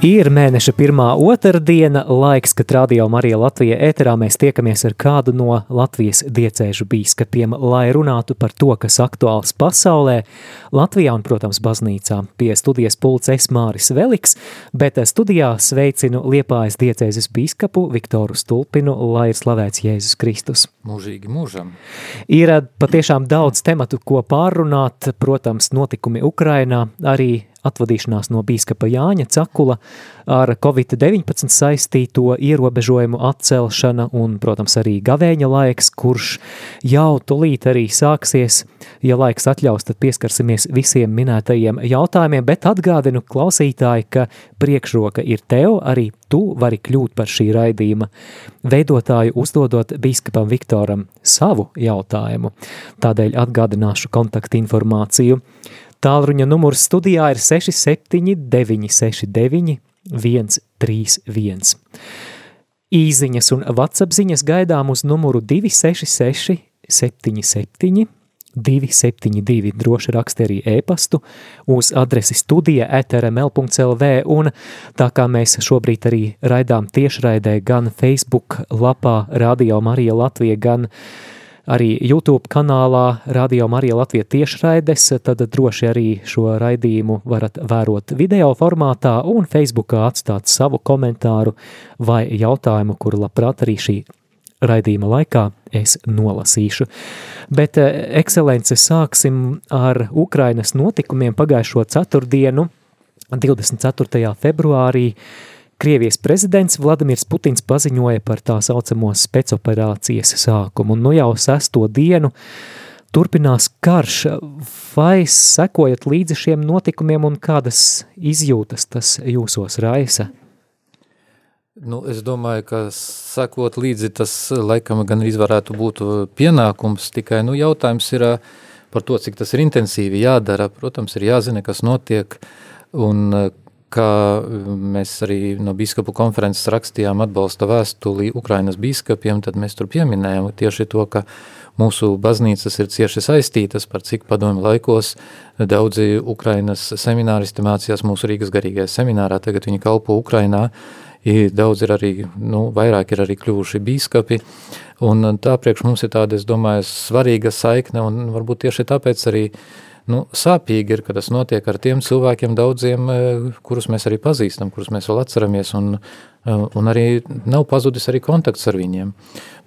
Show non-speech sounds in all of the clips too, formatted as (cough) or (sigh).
Ir mēneša pirmā otrdiena, laiks, kad Radio Marija Latvija ēterā mēs tiekamies ar kādu no Latvijas diecēžu bīskapiem, lai runātu par to, kas aktuāls pasaulē, Latvijā un, protams, baznīcā. Pie studijas pults es Māris Veliks, bet studijā sveicinu Liepājas diecēzes bīskapu Viktoru Stulpinu, lai ir slavēts Jēzus Kristus. Mūžīgi mūžam. Ir patiešām daudz tematu, ko pārrunāt, protams, notikumi Ukrainā, arī atvadīšanās no bīskapa Jāņa Cakula ar Covid-19 saistīto ierobežojumu atcelšana un, protams, arī gavēņa laiks, kurš jau tulīt arī sāksies. Ja laiks atļaus, tad pieskarsimies visiem minētajiem jautājumiem, bet atgādinu klausītāji, ka priekšroka ir tev, arī tu vari kļūt par šī raidījuma veidotāju, uzdodot bīskapam Viktoram savu jautājumu. Tādēļ atgādināšu kontaktinformāciju. Tālruņa numurs studijā ir 679 69 131. Īziņas un WhatsApp ziņas gaidām uz numuru 266 77 272. Droši raksti arī e-pastu uz adresi studija etrml.lv un tā kā mēs šobrīd arī raidām tiešraidē gan Facebook lapā Radio Marija Latvija, gan uh, arī YouTube kanālā Radio Marija Latvija tiešraides, tad droši arī šo raidījumu varat vērot video formātā un Facebookā atstāt savu komentāru vai jautājumu, kuru labprāt arī šī raidījuma laikā es nolasīšu. Bet, eh, ekscelence, sāksim ar Ukrainas notikumiem pagājušo ceturtdienu, 24. februārī, Krievijas prezidents Vladimirs Putins paziņoja par tā saucamo spēcoperācijas sākumu, un nu jau sesto dienu turpinās karš. Vai sekojat līdzi šiem notikumiem un kādas izjūtas tas jūsos raisa? Nu, es domāju, ka sekot līdzi tas laikam gan varētu būt pienākums, tikai nu, jautājums ir par to, cik tas ir intensīvi jādara. Protams, ir jāzina, kas notiek un ka um, mēs arī no biskupu konferences rakstījām atbalsta vēstuli Ukrainas biskupiem, tad mēs tur pieminējām tieši to, ka mūsu baznīcas ir cieši saistītas, par cik padomu laikos daudzi Ukrainas semināristi mācījās mūsu Rīgas garīgajā seminārā, tagad viņi kalpo Ukrainā, daudz ir arī, nu, vairāk ir arī kļuvuši bīskapi, un tā priekš mums ir tāda, es domāju, svarīga saikne, un varbūt tieši tāpēc arī uh, nu, sāpīgi ir, ka tas notiek ar tiem cilvēkiem daudziem, e, kurus mēs arī pazīstam, kurus mēs vēl atceramies, un, e, un arī nav pazudis arī kontakts ar viņiem.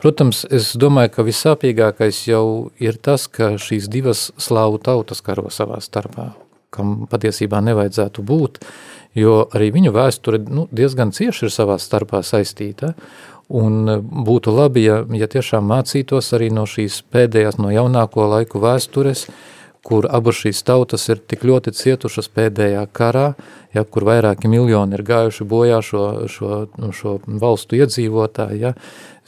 Protams, es domāju, ka vissāpīgākais jau ir tas, ka šīs divas slāvu tautas karo savā starpā, kam patiesībā nevajadzētu būt, jo arī viņu vēsture nu, diezgan cieši ir savā starpā saistīta, Un būtu labi, ja, ja tiešām mācītos arī no šīs pēdējās, no jaunāko laiku vēstures, uh, kur abas šīs tautas ir tik ļoti cietušas pēdējā karā, ja, kur vairāki miljoni ir gājuši bojā šo, šo, šo valstu iedzīvotāji, ja,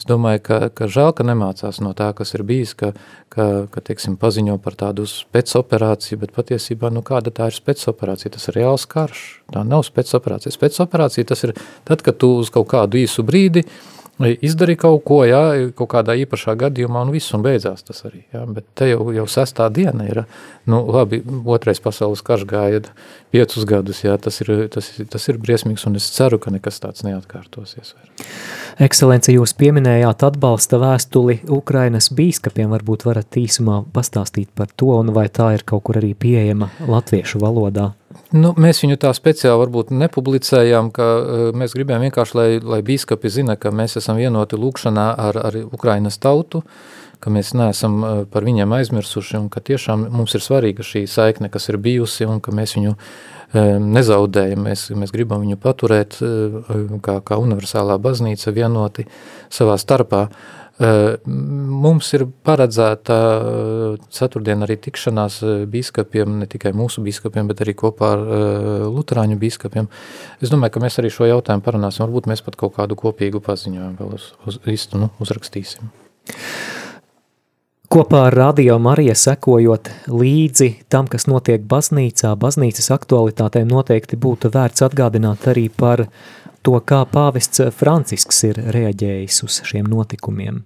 es domāju, ka, ka žēl, ka nemācās no tā, kas ir bijis, ka, ka, ka teiksim, paziņo par tādu spēcoperāciju, bet patiesībā, nu kāda tā ir spēcoperācija, tas ir reāls karš, tā nav spēcoperācija. Spēcoperācija tas ir tad, kad tu uz kaut kādu īsu brīdi, izdarīja kaut ko, jā, kaut kādā īpašā gadījumā, un viss, un beidzās tas arī. Jā, bet te jau, jau sestā diena ir, nu, labi, otrais pasaules karš gāja piecus gadus, jā, tas ir, tas, tas ir briesmīgs, un es ceru, ka nekas tāds neatkārtosies. Ekscelence, jūs pieminējāt atbalsta vēstuli Ukrainas bīskapiem, varbūt varat īsumā pastāstīt par to, un vai tā ir kaut kur arī pieejama latviešu valodā? Nu, mēs viņu tā speciāli varbūt nepublicējām, ka uh, mēs gribējām vienkārši, lai, lai bīskapi zina, ka mēs esam vienoti lūkšanā ar, ar Ukrainas tautu, ka mēs neesam uh, par viņiem aizmirsuši un ka tiešām mums ir svarīga šī saikne, kas ir bijusi un ka mēs viņu uh, nezaudējam. Mēs, mēs gribam viņu paturēt kā, kā universālā baznīca vienoti savā starpā. Mums ir paredzēta ceturtdien arī tikšanās bīskapiem, ne tikai mūsu bīskapiem, bet arī kopā ar luterāņu bīskapiem. Es domāju, ka mēs arī šo jautājumu parunāsim. Varbūt mēs pat kaut kādu kopīgu paziņojumu vēl uz, uz īstu nu, uzrakstīsim. Kopā ar Radio Mariju sekojot līdzi tam, kas notiek baznīcā, baznīcas aktualitātēm noteikti būtu vērts atgādināt arī par to, kā pāvests Francisks ir reaģējis uz šiem notikumiem?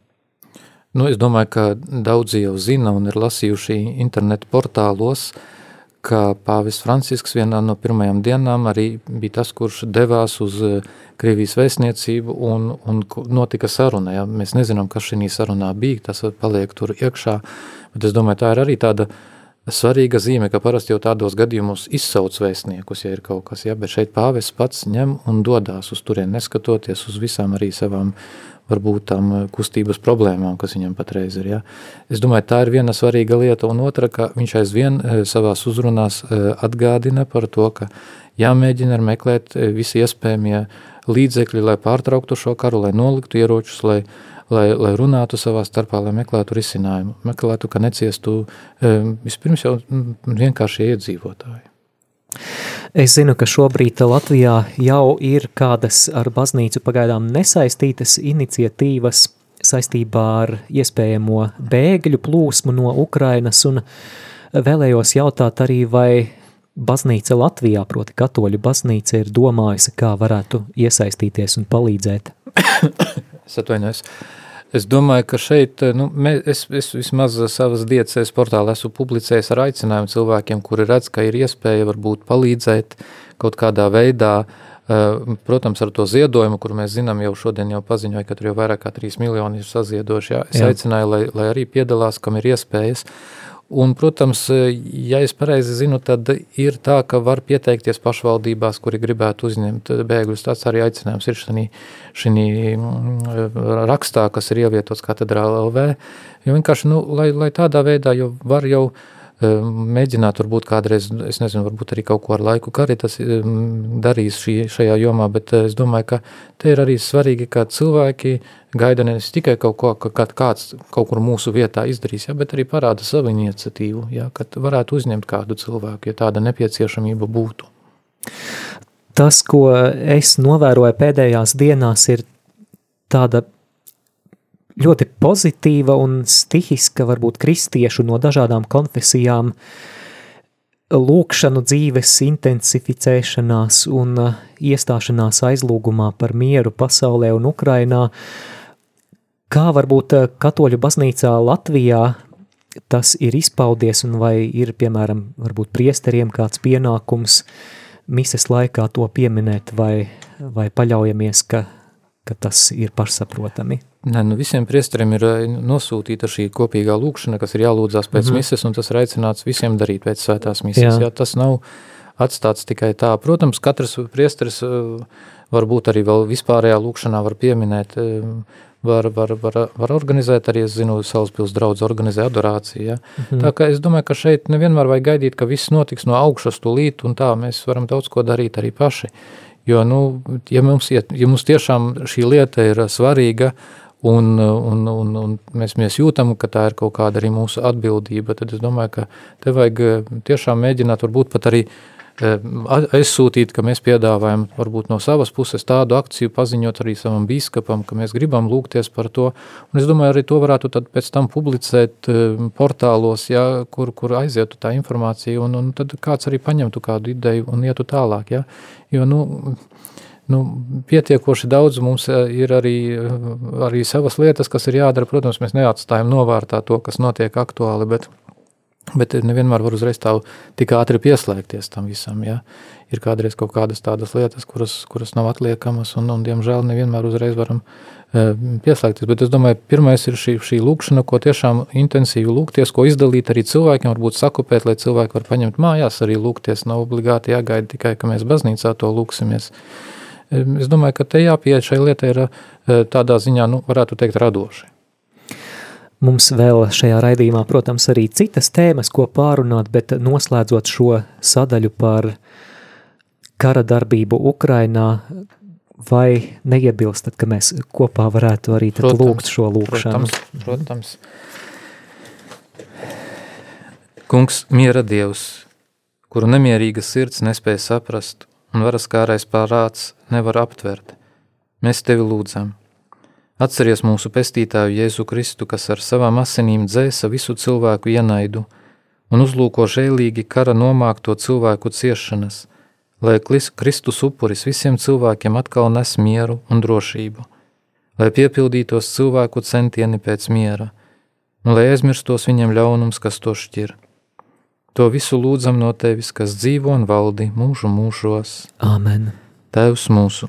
Nu, es domāju, ka daudzi jau zina un ir lasījuši internetu portālos, ka pāvis Francisks vienā no pirmajām dienām arī bija tas, kurš devās uz eh, Krievijas vēstniecību un, un notika saruna. Ja? Mēs nezinām, kas šī sarunā bija, tas paliek tur iekšā, bet es domāju, tā ir arī tāda svarīga zīme, ka parasti jau tādos gadījumos izsauc vēstniekus, ja ir kaut kas, ja? bet šeit pāvis pats ņem un dodās uz turien, neskatoties uz visām arī savām varbūt tām eh, kustības problēmām, kas viņam patreiz ir. Ja? Es domāju, tā ir viena svarīga lieta, un otra, ka viņš aizvien eh, savās uzrunās eh, atgādina par to, ka jāmēģina meklēt visi iespējamie līdzekļi, lai pārtrauktu šo karu, lai noliktu ieročus, lai, lai, lai runātu savā starpā, lai meklētu risinājumu, meklētu, ka neciestu vispirms jau vienkārši iedzīvotāji. Es zinu, ka šobrīd Latvijā jau ir kādas ar baznīcu pagaidām nesaistītas iniciatīvas saistībā ar iespējamo bēgļu plūsmu no Ukrainas, un vēlējos jautāt arī, vai baznīca Latvijā, proti katoļu baznīca, ir domājusi, kā varētu iesaistīties un palīdzēt. es atvainojos. Es domāju, ka šeit, nu, mē, es, es vismaz savas diecēs portālā esmu publicējis ar aicinājumu cilvēkiem, kuri redz, ka ir iespēja varbūt palīdzēt kaut kādā veidā, uh, protams, ar to ziedojumu, kur mēs zinām jau šodien jau paziņoja, ka tur jau vairāk kā 3 miljoni ir saziedoši, jā, es jā. aicināju, lai, lai arī piedalās, kam ir iespējas, Un, protams, ja es pareizi zinu, tad ir tā, ka var pieteikties pašvaldībās, kuri gribētu uzņemt bēgļus. Tāds arī aicinājums ir šī, mm, rakstā, kas ir ievietots katedrāla LV. Jo vienkārši, nu, lai, lai tādā veidā jau var jau uh, mēģināt varbūt kādreiz, es nezinu, varbūt arī kaut ko ar laiku karitas darīs šī, šajā jomā, bet es domāju, ka te ir arī svarīgi, ka cilvēki gaida nevis tikai kaut ko, ka kāds kaut kur mūsu vietā izdarīs, ja, bet arī parāda savu iniciatīvu, ja, kad varētu uzņemt kādu cilvēku, ja tāda nepieciešamība būtu. Tas, ko es novēroju pēdējās dienās, ir tāda ļoti pozitīva un stihiska, varbūt kristiešu no dažādām konfesijām lūkšanu dzīves intensificēšanās un uh, iestāšanās aizlūgumā par mieru pasaulē un Ukrainā. Kā varbūt uh, katoļu baznīcā Latvijā tas ir izpaudies un vai ir, piemēram, varbūt priesteriem kāds pienākums mises laikā to pieminēt vai, vai paļaujamies, ka, ka tas ir pašsaprotami? Nē, nu visiem priesteriem ir eh, nosūtīta šī kopīgā lūkšana, kas ir jālūdzās pēc mm -hmm. mises, un tas ir aicināts visiem darīt pēc svētās mises. Jā. Jā, tas nav atstāts tikai tā. Protams, katrs priesteris eh, varbūt arī vēl vispārējā lūkšanā var pieminēt, eh, var, var, var, var organizēt arī, es zinu, Salaspils draudz organizē adorāciju. Ja? Mm -hmm. Tā kā es domāju, ka šeit nevienmēr vajag gaidīt, ka viss notiks no augšas tūlīt, un tā mēs varam daudz ko darīt arī paši. Jo, nu, ja mums, ja, ja mums tiešām šī lieta ir svarīga, Un, un, un, un mēs, mēs jūtam, ka tā ir kaut kāda arī mūsu atbildība. Tad es domāju, ka te vajag tiešām mēģināt, varbūt pat arī eh, aizsūtīt, ka mēs piedāvājam varbūt no savas puses tādu akciju, paziņot arī savam bīskapam, ka mēs gribam lūgties par to. Un es domāju, arī to varētu tad pēc tam publicēt eh, portālos, ja, kur, kur aizietu tā informācija, un, un tad kāds arī paņemtu kādu ideju un ietu tālāk. Ja. Jo, nu, nu, pietiekoši daudz mums eh, ir arī, eh, arī savas lietas, kas ir jādara. Protams, mēs neatstājam novārtā to, kas notiek aktuāli, bet, bet nevienmēr var uzreiz tā tik ātri pieslēgties tam visam. Ja? Ir kādreiz kaut kādas tādas lietas, kuras, kuras nav atliekamas, un, un diemžēl nevienmēr uzreiz varam uh, pieslēgties. Bet es domāju, pirmais ir šī, šī lūkšana, ko tiešām intensīvi lūgties, ko izdalīt arī cilvēkiem, varbūt sakupēt, lai cilvēki var paņemt mājās arī lūgties. Nav obligāti jāgaida tikai, ka mēs baznīcā to lūksimies. Uh, Es domāju, ka te jāpieiet šai lietai ir e, tādā ziņā, nu, varētu teikt, radoši. Mums vēl šajā raidījumā, protams, arī citas tēmas, ko pārunāt, bet noslēdzot šo sadaļu par kara darbību Ukrainā, vai neiebilstat, ka mēs kopā varētu arī protams, lūgt šo lūkšanu? Protams, protams. Kungs, miera Dievs, kuru nemierīga sirds nespēja saprast, un varas kārais pārāds nevar aptvert. Mēs tevi lūdzam. Atceries mūsu pestītāju Jēzu Kristu, kas ar savām asinīm dzēsa visu cilvēku ienaidu un uzlūko žēlīgi kara nomākto cilvēku ciešanas, lai Kristus upuris visiem cilvēkiem atkal nes mieru un drošību, lai piepildītos cilvēku centieni pēc miera, un lai aizmirstos viņiem ļaunums, kas to šķir. To visu lūdzam no tevis, kas dzīvo un valdi mūžu mūžos. Āmen! Tēvs mūsu,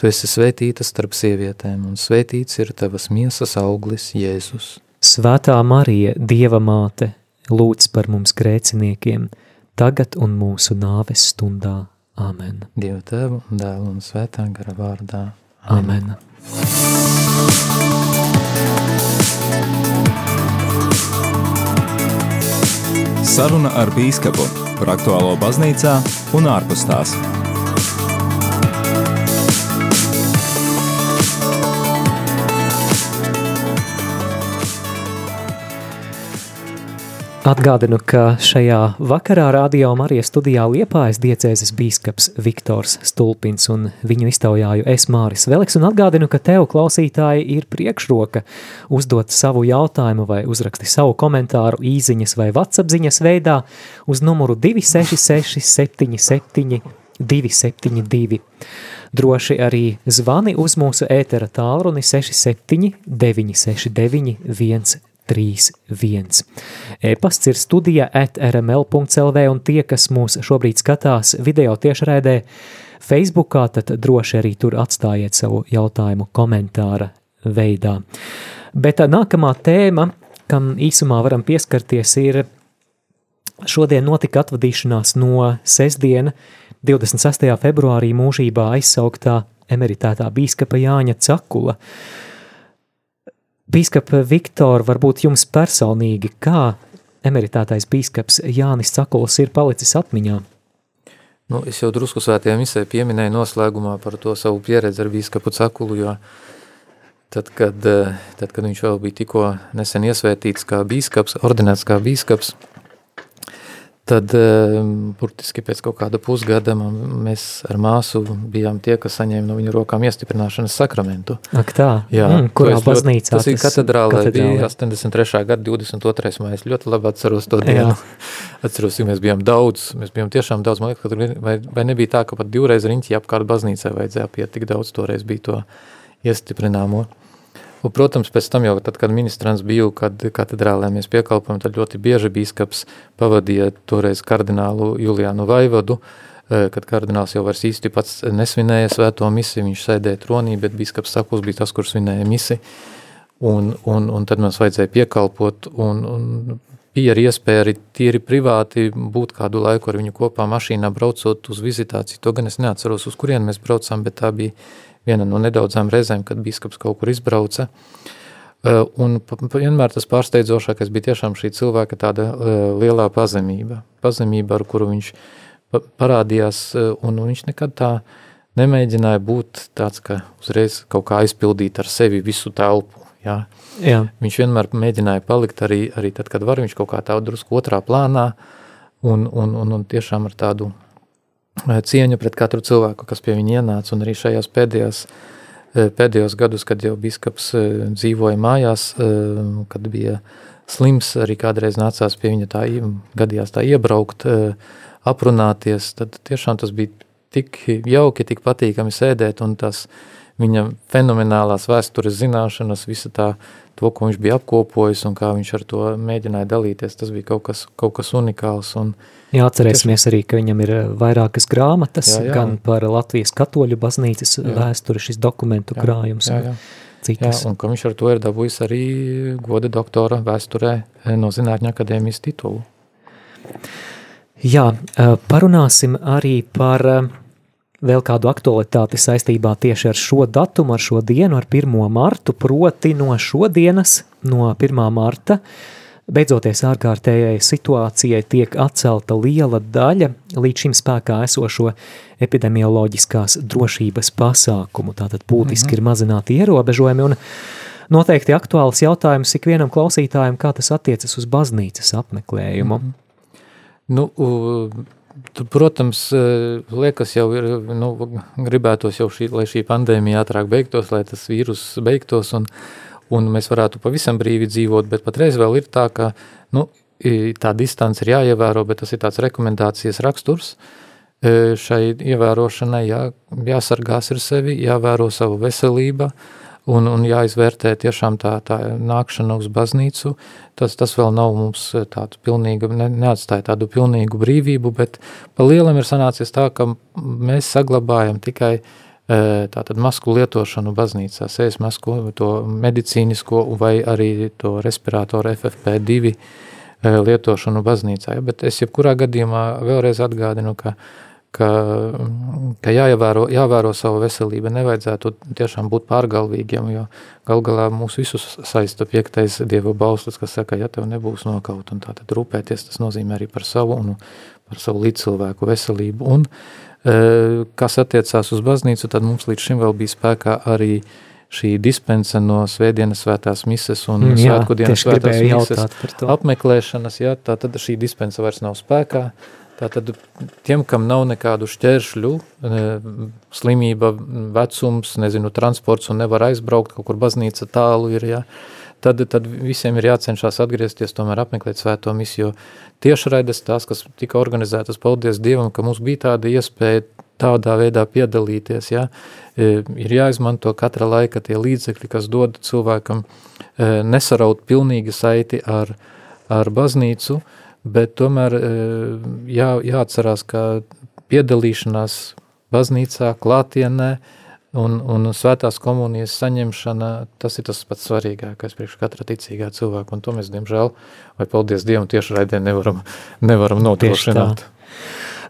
Tu esi svētīta starp sievietēm, un svētīts ir tavas miesas auglis, Jēzus. Svētā Marija, Dieva māte, lūdz par mums grēciniekiem, tagad un mūsu nāves stundā. Āmen. Dieva tēva, dēla un svētā gara vārdā. Āmen. Saruna ar bīskapu par aktuālo baznīcā un ārpus tās. Atgādinu, ka šajā vakarā radio Marijas studijā Liepājas diecēzes bīskaps Viktors Stulpins un viņu iztaujāju es Māris Veliks un atgādinu, ka tev klausītāji ir priekšroka uzdot savu jautājumu vai uzraksti savu komentāru īziņas vai vatsapziņas veidā uz numuru 266 77 272. Droši arī zvani uz mūsu ētera tālruni 67 969 1 3-1. E-pasts ir studija at rml.lv un tie, kas mūs šobrīd skatās video tiešraidē Facebookā, tad droši arī tur atstājiet savu jautājumu komentāra veidā. Bet nākamā tēma, kam īsumā varam pieskarties, ir šodien notika atvadīšanās no sestdiena 26. februārī mūžībā aizsauktā emeritētā bīskapa Jāņa Cakula. Bīskapa Viktor, varbūt jums personīgi, kā emeritētais bīskaps Jānis Cakuls ir palicis atmiņā? Nu, es jau drusku svētajā misē pieminēju noslēgumā par to savu pieredzi ar bīskapu Cakulu, jo tad, kad, tad, kad viņš vēl bija tikko nesen iesvētīts kā bīskaps, ordinēts kā bīskaps, Tad burtiski pēc kaut kāda pusgada mēs ar māsu bijām tie, kas saņēma no viņa rokām iestiprināšanas sakramentu. Ak tā, Jā, mm, kurā baznīcā? Tas, tas ir katedrālē, katedrālē, bija 83. gada 22. mājas. Ļoti labi atceros to dienu. atceros, ka mēs bijām daudz, mēs bijām tiešām daudz, man liekas, vai, vai nebija tā, ka pat divreiz riņķi apkārt baznīcai vajadzēja apiet, tik daudz toreiz bija to iestiprināmo. Un, protams, pēc tam jau, tad, kad ministrants bija, kad katedrālē mēs piekalpojam, tad ļoti bieži bīskaps pavadīja toreiz kardinālu Juliānu Vaivadu, e, kad kardināls jau vairs īsti pats nesvinēja svēto misi, viņš sēdēja tronī, bet bīskaps Sakuls bija tas, kurš svinēja misi, un, un, un tad mums vajadzēja piekalpot, un, un bija arī iespēja arī tīri privāti būt kādu laiku ar viņu kopā mašīnā braucot uz vizitāciju, to gan es neatceros, uz kurien mēs braucām, bet tā bija viena no nedaudzām reizēm, kad biskups kaut kur izbrauca. Uh, un vienmēr tas pārsteidzošākais bija tiešām šī cilvēka tāda uh, lielā pazemība. Pazemība, ar kuru viņš parādījās, uh, un viņš nekad tā nemēģināja būt tāds, ka uzreiz kaut kā aizpildīt ar sevi visu telpu. Jā. Jā. Viņš vienmēr mēģināja palikt arī, arī tad, kad var, viņš kaut kā tā drusku otrā plānā, un, un, un, un tiešām ar tādu Eh, cieņu pret katru cilvēku, kas pie viņa ienāca, un arī šajās pēdējās, eh, pēdējos gadus, kad jau biskaps eh, dzīvoja mājās, kad bija slims, arī kādreiz nācās pie viņa tā, gadījās tā iebraukt, aprunāties, tad tiešām tas bija tik jauki, tik patīkami sēdēt, un tas viņa fenomenālās vēstures zināšanas, visa tā, to, ko viņš bija apkopojis, un kā viņš ar to mēģināja dalīties, tas bija kaut kas, kaut kas unikāls, un, uh, Jā, atcerēsimies arī, ka viņam ir eh, vairākas grāmatas, jā, jā. gan par Latvijas katoļu baznīcas jā. vēsturi, šis dokumentu jā, krājums. Jā, jā. Citas. Jā, un ka viņš ar to ir dabūjis arī goda doktora vēsturē no Zinātņu akadēmijas titulu. Jā, eh, parunāsim arī par vēl kādu aktualitāti saistībā tieši ar šo datumu, ar šo dienu, ar 1. martu, proti no šodienas, no 1. marta, Beidzoties ārkārtējai situācijai tiek atcelta liela daļa līdz šim spēkā esošo epidemioloģiskās drošības pasākumu. Tātad būtiski mm -hmm. ir mazināti ierobežojumi un noteikti aktuāls jautājums ikvienam klausītājam, kā tas attiecas uz baznīcas apmeklējumu. Mm -hmm. Nu, Protams, liekas jau ir, nu, gribētos jau šī, lai šī pandēmija ātrāk beigtos, lai tas vīrus beigtos un, un mēs varētu pavisam brīvi dzīvot, bet patreiz vēl ir tā, ka, nu, tā distance ir jāievēro, bet tas ir tāds rekomendācijas raksturs, šai ievērošanai jā, jāsargās ar sevi, jāvēro savu veselību, un, un jāizvērtē tiešām tā, tā nākšana uz baznīcu, tas, tas vēl nav mums tādu pilnīgu, ne, neatstāja tādu pilnīgu brīvību, bet pa lielam ir sanācies tā, ka mēs saglabājam tikai e, tātad masku lietošanu baznīcā, sēs masku, to medicīnisko vai arī to respiratoru FFP2 e, lietošanu baznīcā, ja? bet es jebkurā gadījumā vēlreiz atgādinu, ka ka, ka jāievēro, jāvēro savu veselību, nevajadzētu tiešām būt pārgalvīgiem, jo gal galā mūs visus saista piektais Dieva bauslis, kas saka, ja tev nebūs nokaut, un tātad rūpēties, tas nozīmē arī par savu un par savu līdzcilvēku veselību. Un, e, kas attiecās uz baznīcu, tad mums līdz šim vēl bija spēkā arī šī dispense no svētdienas svētās mises un mm, jā, svētku dienas svētās mises apmeklēšanas, jā, tā tad šī dispense vairs nav spēkā, Tātad tiem, kam nav nekādu šķēršļu, slimība, vecums, nezinu, transports un nevar aizbraukt, kaut kur baznīca tālu ir, jā, tad, tad visiem ir jācenšas atgriezties, tomēr apmeklēt svēto misiju. Tiešraides tās, kas tika organizētas, paldies Dievam, ka mums bija tāda iespēja tādā veidā piedalīties, jā, ir jāizmanto katra laika tie līdzekļi, kas dod cilvēkam nesaraut pilnīgi saiti ar, ar baznīcu, bet tomēr e, jā, jāatcerās, ka piedalīšanās baznīcā, klātienē un, un svētās komunijas saņemšana, tas ir tas pats svarīgākais priekš katra ticīgā cilvēka, un to mēs, diemžēl, vai paldies Dievam, tieši raidē nevaram, nevaram nodrošināt.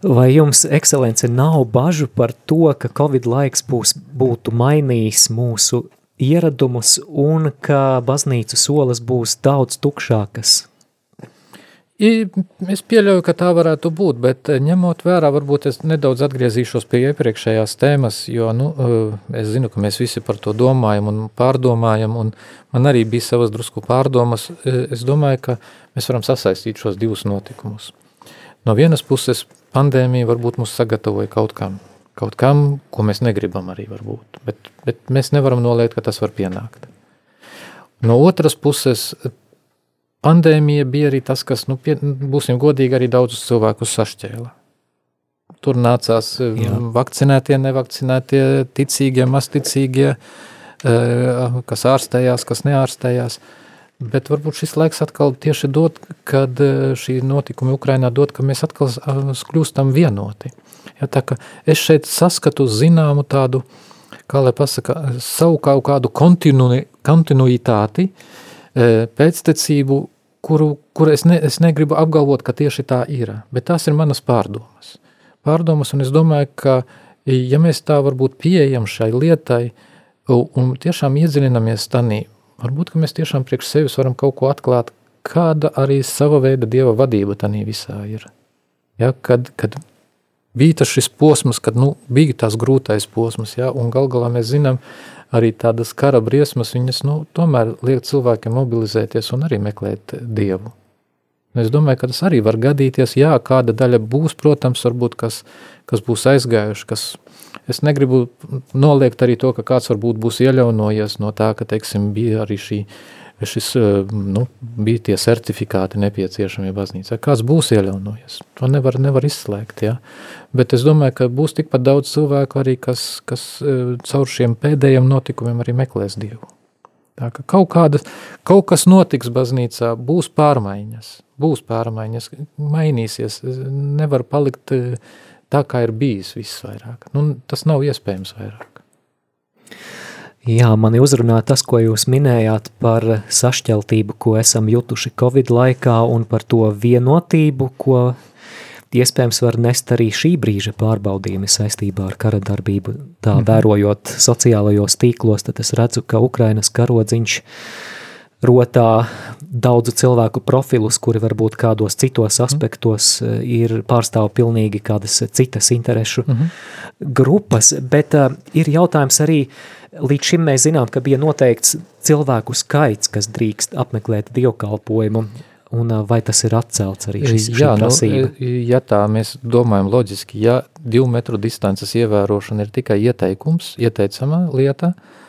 Vai jums, ekscelence, nav bažu par to, ka Covid laiks būs, būtu mainījis mūsu ieradumus un ka baznīcu solas būs daudz tukšākas Es pieļauju, ka tā varētu būt, bet eh, ņemot vērā, varbūt es nedaudz atgriezīšos pie iepriekšējās tēmas, jo nu, eh, es zinu, ka mēs visi par to domājam un pārdomājam, un man arī bija savas drusku pārdomas. Eh, es domāju, ka mēs varam sasaistīt šos divus notikumus. No vienas puses, pandēmija varbūt mūs sagatavoja kaut kam, kaut kam, ko mēs negribam arī varbūt, bet, bet mēs nevaram noliegt, ka tas var pienākt. No otras puses, pandēmija bija arī tas, kas, nu, pie, būsim godīgi, arī daudzus cilvēkus sašķēla. Tur nācās Jā. Um, vakcinētie, nevakcinētie, ticīgie, masticīgie, uh, kas ārstējās, kas neārstējās. Bet varbūt šis laiks atkal tieši dod, kad uh, šī notikumi Ukrainā dod, ka mēs atkal uh, kļūstam vienoti. Ja, tā ka es šeit saskatu zināmu tādu, kā lai pasaka, savu kaut kādu kontinu, kontinuitāti, pēctecību, kuru, kuru es, ne, es negribu apgalvot, ka tieši tā ir, bet tās ir manas pārdomas. Pārdomas, un es domāju, ka ja mēs tā varbūt pieejam šai lietai un tiešām iedziļinamies tanī, varbūt, ka mēs tiešām priekš sevis varam kaut ko atklāt, kāda arī sava veida Dieva vadība tanī visā ir. Ja, kad, kad bija tas šis posms, kad nu, bija tās grūtais posms, ja, un gal galā mēs zinām, arī tādas kara briesmas, viņas nu, tomēr liek cilvēkiem mobilizēties un arī meklēt Dievu. Es domāju, ka tas arī var gadīties, jā, kāda daļa būs, protams, varbūt, kas, kas būs aizgājuši, kas, es negribu noliegt arī to, ka kāds varbūt būs ieļaunojies no tā, ka, teiksim, bija arī šī uh, šis, eh, nu, bija tie certifikāti nepieciešami baznīcā. Kāds būs ieļaunojies? To nevar, nevar izslēgt, ja? Bet es domāju, ka būs tikpat daudz cilvēku arī, kas, kas eh, caur šiem pēdējiem notikumiem arī meklēs Dievu. Tā ka kaut, kāda, kaut kas notiks baznīcā, būs pārmaiņas, būs pārmaiņas, mainīsies, nevar palikt eh, tā, kā ir bijis viss vairāk. Nu, tas nav iespējams vairāk. Jā, mani uzrunā tas, ko jūs minējāt par sašķeltību, ko esam jutuši Covid laikā un par to vienotību, ko iespējams var nest arī šī brīža pārbaudījumi saistībā ar kara darbību. Tā -hmm. vērojot sociālajos tīklos, tad es redzu, ka Ukrainas karodziņš rotā daudzu cilvēku profilus, kuri varbūt kādos citos mhm. aspektos mm. ir pārstāv pilnīgi kādas citas interešu mm -hmm. grupas, bet uh, ir jautājums arī, līdz šim mēs zinām, ka bija noteikts cilvēku skaits, kas drīkst apmeklēt dievkalpojumu, un uh, vai tas ir atcelts arī šis, šī Jā, prasība? Nu, ja tā mēs domājam loģiski, ja divu metru distances ievērošana ir tikai ieteikums, ieteicama lieta, uh,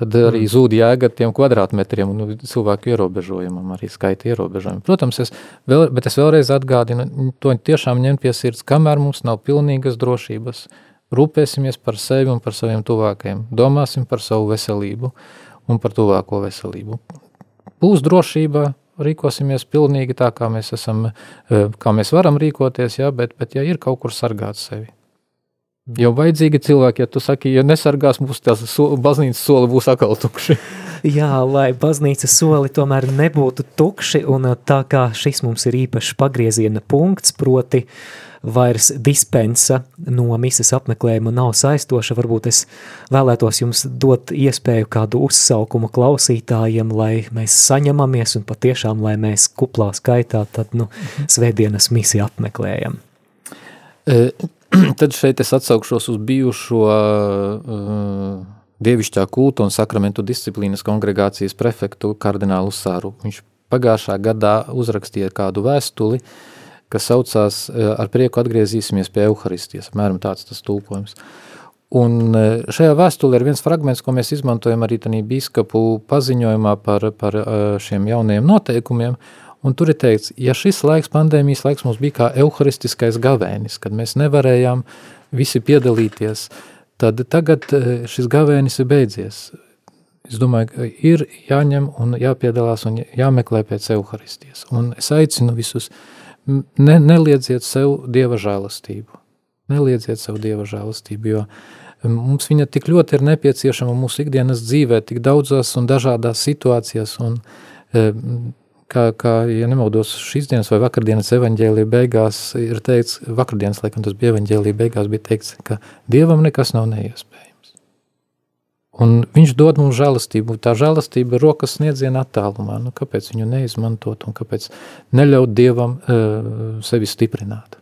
tad arī mm. zūd jēga tiem kvadrātmetriem un nu, cilvēku ierobežojumam, arī skaita ierobežojumam. Protams, es vēl, bet es vēlreiz atgādinu, to tiešām ņemt pie sirds, kamēr mums nav pilnīgas drošības, rūpēsimies par sevi un par saviem tuvākajiem, domāsim par savu veselību un par tuvāko veselību. Būs drošība, rīkosimies pilnīgi tā, kā mēs esam, eh, kā mēs varam rīkoties, jā, bet, bet ja ir kaut kur sargāt sevi. Jo vajadzīgi cilvēki, ja tu saki, ja nesargās mūsu tās so, baznīcas soli būs atkal tukši. (laughs) Jā, lai baznīcas soli tomēr nebūtu tukši, un tā kā šis mums ir īpašs pagrieziena punkts, proti vairs dispensa no misas apmeklējuma nav saistoša, varbūt es vēlētos jums dot iespēju kādu uzsaukumu klausītājiem, lai mēs saņemamies un patiešām, lai mēs kuplā skaitā tad, nu, svētdienas misi apmeklējam. E (clears throat) tad šeit es atsaukšos uz bijušo uh, dievišķā kulta un sakramentu disciplīnas kongregācijas prefektu kardinālu Sāru. Viņš pagājušā gadā uzrakstīja kādu vēstuli, kas saucās uh, ar prieku atgriezīsimies pie Euharistijas, apmēram tāds tas tulkojums. Un uh, šajā vēstulē ir viens fragments, ko mēs izmantojam arī tādā bīskapu paziņojumā par, par uh, šiem jaunajiem noteikumiem, Un tur ir teikts, ja šis laiks, pandēmijas laiks mums bija kā euharistiskais gavēnis, kad mēs nevarējām visi piedalīties, tad tagad eh, šis gavēnis ir beidzies. Es domāju, ir jāņem un jāpiedalās un jāmeklē pēc euharistijas. Un es aicinu visus, ne, neliedziet sev dieva žēlastību. Neliedziet sev dieva žēlastību, jo mums viņa tik ļoti ir nepieciešama mūsu ikdienas dzīvē, tik daudzās un dažādās situācijās, un kā, kā ja nemaldos, šīs dienas vai vakardienas evaņģēlija beigās ir teikts, vakardienas, laikam tas bija evaņģēlija beigās, bija teikts, ka Dievam nekas nav neiespējams. Un viņš dod mums žēlastību, tā žēlastība ir rokas sniedziena attālumā, nu kāpēc viņu neizmantot un kāpēc neļaut Dievam uh, sevi stiprināt?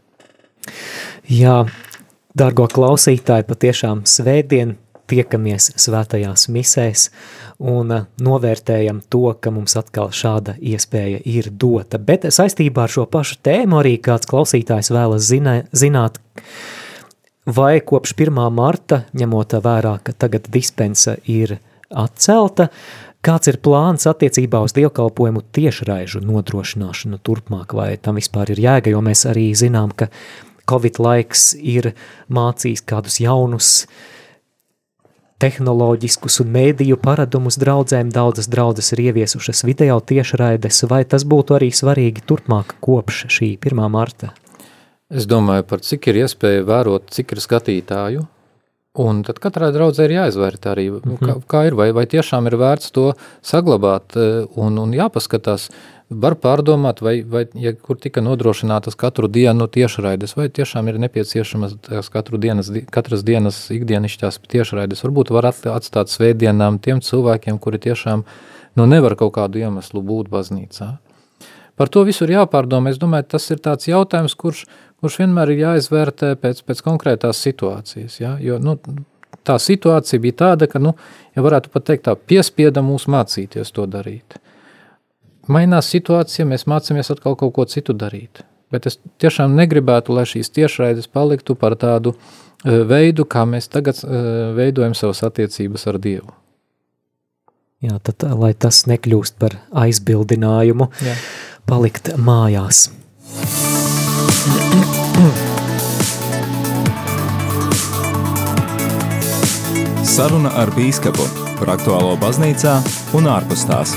Jā, dargo klausītāji, patiešām svētdien tiekamies svētajās misēs, un eh, novērtējam to, ka mums atkal šāda iespēja ir dota. Bet saistībā ar šo pašu tēmu arī kāds klausītājs vēlas zina, zināt, vai kopš 1. marta, ņemot vērā, ka tagad dispensa ir atcelta, kāds ir plāns attiecībā uz dievkalpojumu tiešraižu nodrošināšanu turpmāk, vai tam vispār ir jēga, jo mēs arī zinām, ka Covid laiks ir mācījis kādus jaunus uh, tehnoloģiskus un mēdīju paradumus draudzēm daudzas draudzes ir ieviesušas video tiešraides, vai tas būtu arī svarīgi turpmāk kopš šī 1. marta? Es domāju par cik ir iespēja vērot, cik ir skatītāju, un tad katrai draudzē ir jāizvērtē arī, mm -hmm. kā, kā ir, vai, vai tiešām ir vērts to saglabāt eh, un, un jāpaskatās, var pārdomāt, vai, vai ja kur tika nodrošinātas katru dienu tiešraides, vai tiešām ir nepieciešamas tās katru dienas, katras dienas ikdienišķās tiešraides. Varbūt var atstāt svētdienām tiem cilvēkiem, kuri tiešām nu, nevar kaut kādu iemeslu būt baznīcā. Par to visu ir jāpārdomā. Es domāju, tas ir tāds jautājums, kurš, kurš vienmēr ir jāizvērtē pēc, pēc konkrētās situācijas. Ja? Jo, nu, tā situācija bija tāda, ka, nu, ja varētu pat teikt tā, piespieda mūs mācīties to darīt mainās situācija, mēs mācāmies atkal kaut ko citu darīt. Bet es tiešām negribētu, lai šīs tiešraides paliktu par tādu uh, veidu, kā mēs tagad uh, veidojam savas attiecības ar Dievu. Jā, tad, lai tas nekļūst par aizbildinājumu, Jā. palikt mājās. Saruna ar bīskapu par aktuālo baznīcā un ārpus tās.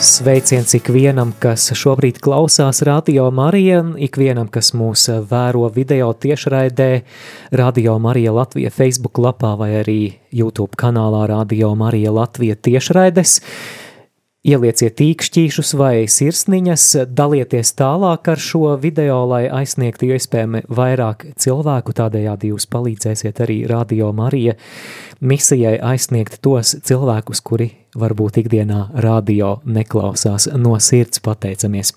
Sveiciens ikvienam, kas šobrīd klausās Radio Marija, ikvienam, kas mūs vēro video tiešraidē, Radio Marija Latvija Facebook lapā vai arī YouTube kanālā Radio Marija Latvija tiešraides. Ielieciet tīkšķīšus vai sirsniņas, dalieties tālāk ar šo video, lai aizsniegtu iespējami vairāk cilvēku, tādējādi jūs palīdzēsiet arī Radio Marija misijai aizsniegt tos cilvēkus, kuri varbūt ikdienā radio neklausās no sirds pateicamies.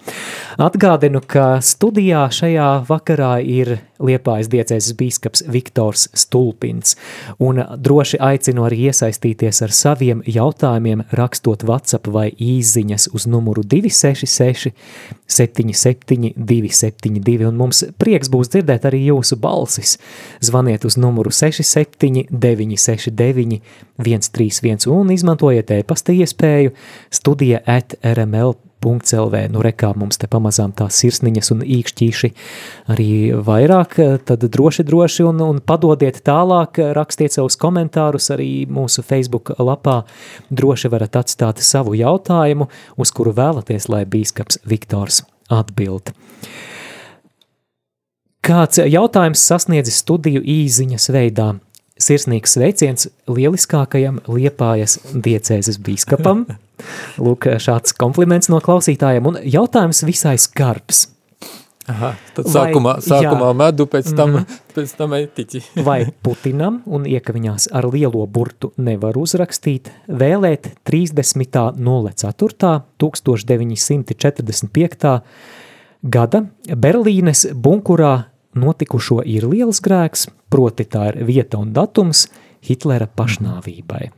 Atgādinu, ka studijā šajā vakarā ir Liepājas diecēzes bīskaps Viktors Stulpins, un droši aicinu arī iesaistīties ar saviem jautājumiem, rakstot WhatsApp vai īziņas uz numuru 266 77 272, un mums prieks būs dzirdēt arī jūsu balsis. Zvaniet uz numuru 67 969 131 un izmantojiet e-pasta iespēju studija at rml.lv. Nu, rekā mums te pamazām tās sirsniņas un īkšķīši arī vairāk, tad droši, droši un, un padodiet tālāk, rakstiet savus komentārus arī mūsu Facebook lapā. Droši varat atstāt savu jautājumu, uz kuru vēlaties, lai bīskaps Viktors atbild. Kāds jautājums sasniedzis studiju īziņas veidā? Sirsnīgs sveiciens lieliskākajam Liepājas diecēzes bīskapam. (laughs) Lūk, šāds kompliments no klausītājiem un jautājums visai skarbs. Aha, tad vai, sākumā, sākumā jā, medu, pēc tam, mm, pēc tam etiķi. (laughs) vai Putinam un iekaviņās ar lielo burtu nevar uzrakstīt, vēlēt 30.04. 1945. gada Berlīnes bunkurā notikušo ir liels grēks, proti tā ir vieta un datums Hitlera pašnāvībai.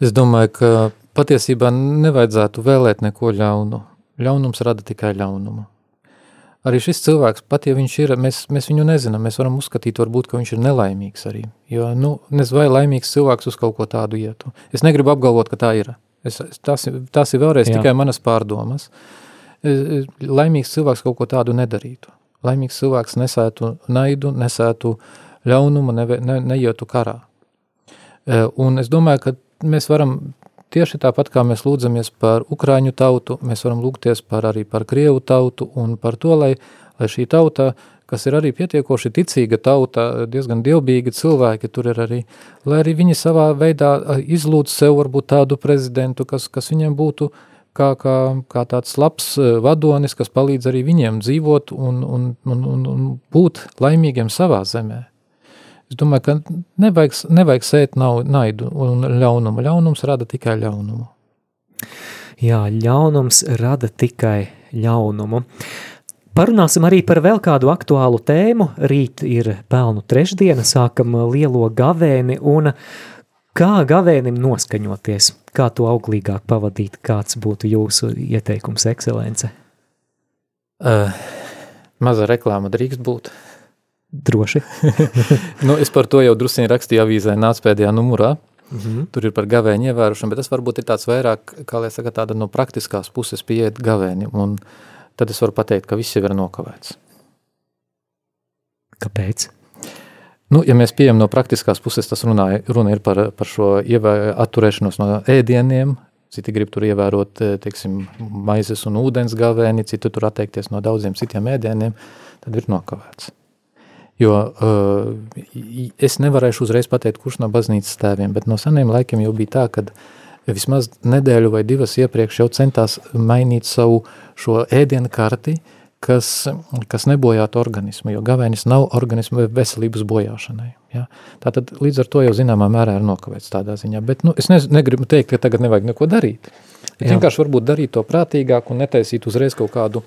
Es domāju, ka patiesībā nevajadzētu vēlēt neko ļaunu. Ļaunums rada tikai ļaunumu. Arī šis cilvēks, pat ja viņš ir, mēs, mēs viņu nezinām, mēs varam uzskatīt, varbūt, ka viņš ir nelaimīgs arī. Jo, nu, nezinu, vai laimīgs cilvēks uz kaut ko tādu ietu. Es negribu apgalvot, ka tā ir. Es, tās, tās ir vēlreiz Jā. tikai manas pārdomas. Laimīgs cilvēks kaut ko tādu nedarītu laimīgs cilvēks nesētu naidu, nesētu ļaunumu, ne, ne, neietu karā. E, un es domāju, ka mēs varam tieši tāpat kā mēs lūdzamies par Ukraiņu tautu, mēs varam lūgties par arī par Krievu tautu un par to, lai, lai šī tauta, kas ir arī pietiekoši ticīga tauta, diezgan dievbīgi cilvēki tur ir arī, lai arī viņi savā veidā izlūdz sev varbūt tādu prezidentu, kas, kas viņiem būtu uh, kā, kā, kā tāds labs e, vadonis, kas palīdz arī viņiem dzīvot un, un, un, un, un būt laimīgiem savā zemē. Es domāju, ka nevajag, nevajag sēt nav, naidu un ļaunumu. Ļaunums rada tikai ļaunumu. Jā, ļaunums rada tikai ļaunumu. Parunāsim arī par vēl kādu aktuālu tēmu. Rīt ir pelnu trešdiena, sākam lielo gavēni un Kā gavēnim noskaņoties, kā to auglīgāk pavadīt, kāds būtu jūsu ieteikums, ekscelence? Uh, maza reklāma drīkst būt. Droši. (laughs) nu, es par to jau drusciņi rakstīju avīzē nāc pēdējā numurā. Mm -hmm. Tur ir par gavēņu ievērošanu, bet tas varbūt ir tāds vairāk, kā lai saka, tāda no praktiskās puses pieiet gavēnim, un tad es varu pateikt, ka viss jau ir nokavēts. Kāpēc? Nu, ja mēs pieejam no praktiskās puses, tas runā, runa ir par, par šo ievē, atturēšanos no ēdieniem, citi grib tur ievērot, eh, teiksim, maizes un ūdens gavēni, citi tur atteikties no daudziem citiem ēdieniem, tad ir nokavēts. Jo uh, es nevarēšu uzreiz pateikt, kurš no baznīcas tēviem, bet no seniem laikiem jau bija tā, kad vismaz nedēļu vai divas iepriekš jau centās mainīt savu šo ēdienu karti, uh, kas, kas nebojātu organismu, jo gavēnis nav organismu veselības bojāšanai. Ja? Tātad līdz ar to jau zināmā mērā ir nokavēts tādā ziņā. Bet nu, es ne, negribu teikt, ka tagad nevajag neko darīt. Bet vienkārši varbūt darīt to prātīgāk un netaisīt uzreiz kaut kādu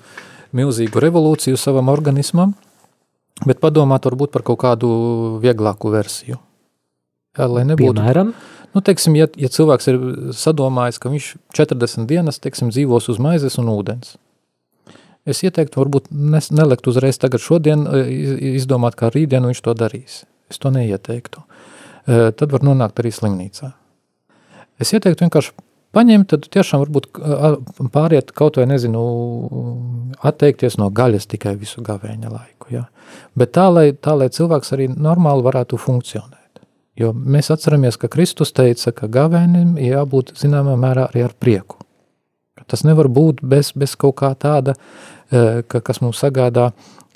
milzīgu revolūciju savam organismam, bet padomāt varbūt par kaut kādu vieglāku versiju. Ja, lai nebūtu, Piemēram? Nu, teiksim, ja, ja cilvēks ir sadomājis, ka viņš 40 dienas, teiksim, dzīvos uz maizes un ūdens, Es ieteiktu, varbūt nes, nelikt uzreiz tagad šodien, e, izdomāt, kā rītdienu viņš to darīs. Es to neieteiktu. E, tad var nonākt arī slimnīcā. Es ieteiktu vienkārši paņemt, tad tiešām varbūt pāriet kaut vai, nezinu, atteikties no gaļas tikai visu gavēņa laiku. Ja? Bet tā lai, tā, lai cilvēks arī normāli varētu funkcionēt. Jo mēs atceramies, ka Kristus teica, ka gavēnim jābūt zināmā mērā arī ar prieku. Tas nevar būt bez, bez kaut kā tāda, ka, kas mums sagādā,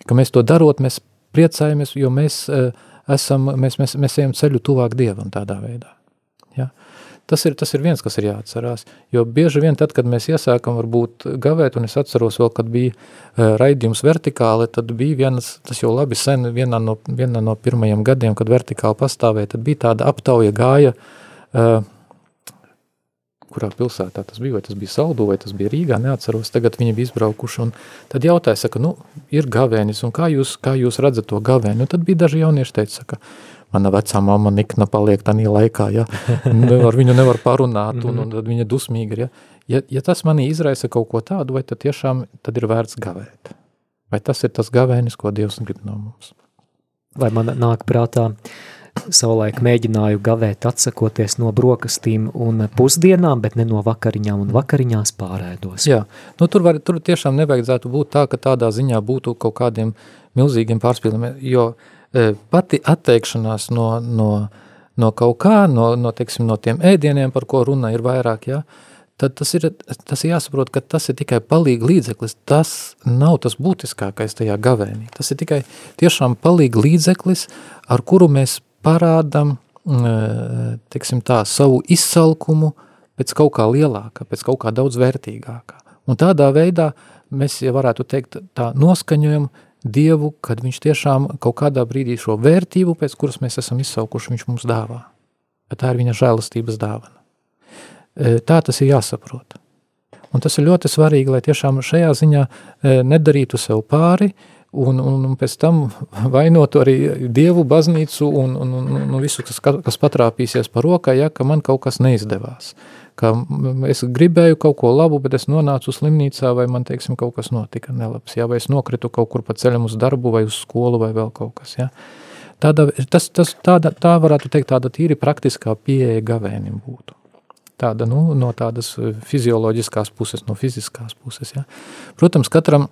ka mēs to darot, mēs priecājamies, jo mēs esam, mēs, mēs, mēs ejam ceļu tuvāk Dievam tādā veidā. Ja? Tas ir, tas ir viens, kas ir jāatcerās, jo bieži vien tad, kad mēs iesākam varbūt gavēt, un es atceros vēl, kad bija raidījums vertikāli, tad bija vienas, tas jau labi sen, vienā no, vienā no pirmajiem gadiem, kad vertikāli pastāvēja, tad bija tāda aptauja gāja, uh, kurā pilsētā tas bija, vai tas bija Saldu, vai tas bija Rīgā, neatceros, tagad viņi bija izbraukuši, un tad jautāja, saka, nu, ir gavēnis, un kā jūs, kā jūs redzat to gavēni? Un tad bija daži jaunieši teica, saka, mana vecā mamma nikna paliek tādā laikā, ja, ar viņu nevar parunāt, un, un tad viņa dusmīga ir, ja. Ja, ja tas manī izraisa kaut ko tādu, vai tad tiešām tad ir vērts gavēt? Vai tas ir tas gavēnis, ko Dievs grib no mums? Vai man nāk prātā, savulaik mēģināju gavēt atsakoties no brokastīm un pusdienām, bet ne no vakariņām un vakariņās pārēdos. Jā, nu tur, var, tur tiešām nevajadzētu būt tā, ka tādā ziņā būtu kaut kādiem milzīgiem pārspīlumiem, jo E, pati atteikšanās no, no, no kaut kā, no, no, teiksim, no tiem ēdieniem, par ko runa ir vairāk, ja, tad tas ir, tas ir jāsaprot, ka tas ir tikai palīgi līdzeklis, tas nav tas būtiskākais tajā gavēnī, tas ir tikai tiešām palīgi līdzeklis, ar kuru mēs parādam, e, teiksim tā, savu izsalkumu pēc kaut kā lielāka, pēc kaut kā daudz vērtīgākā. Un tādā veidā mēs, ja varētu teikt, tā noskaņojam Dievu, kad viņš tiešām kaut kādā brīdī šo vērtību, pēc kuras mēs esam izsaukuši, viņš mums dāvā. Tā ir viņa žēlastības dāvana. E, tā tas ir jāsaprot. Un tas ir ļoti svarīgi, lai tiešām šajā ziņā e, nedarītu sev pāri un, un, un pēc tam vainotu arī Dievu baznīcu un, un, un, un visu, kas, kas patrāpīsies par rokai, ja, ka man kaut kas neizdevās ka es gribēju kaut ko labu, bet es nonācu slimnīcā vai man, teiksim, kaut kas notika nelabs, jā, vai es nokritu kaut kur pa ceļam uz darbu vai uz skolu vai vēl kaut kas, jā. Tāda, tas, tas, tāda, tā varētu teikt, tāda tīri praktiskā pieeja gavēnim būtu. Tāda, nu, no tādas fizioloģiskās puses, no fiziskās puses, jā. Protams, katram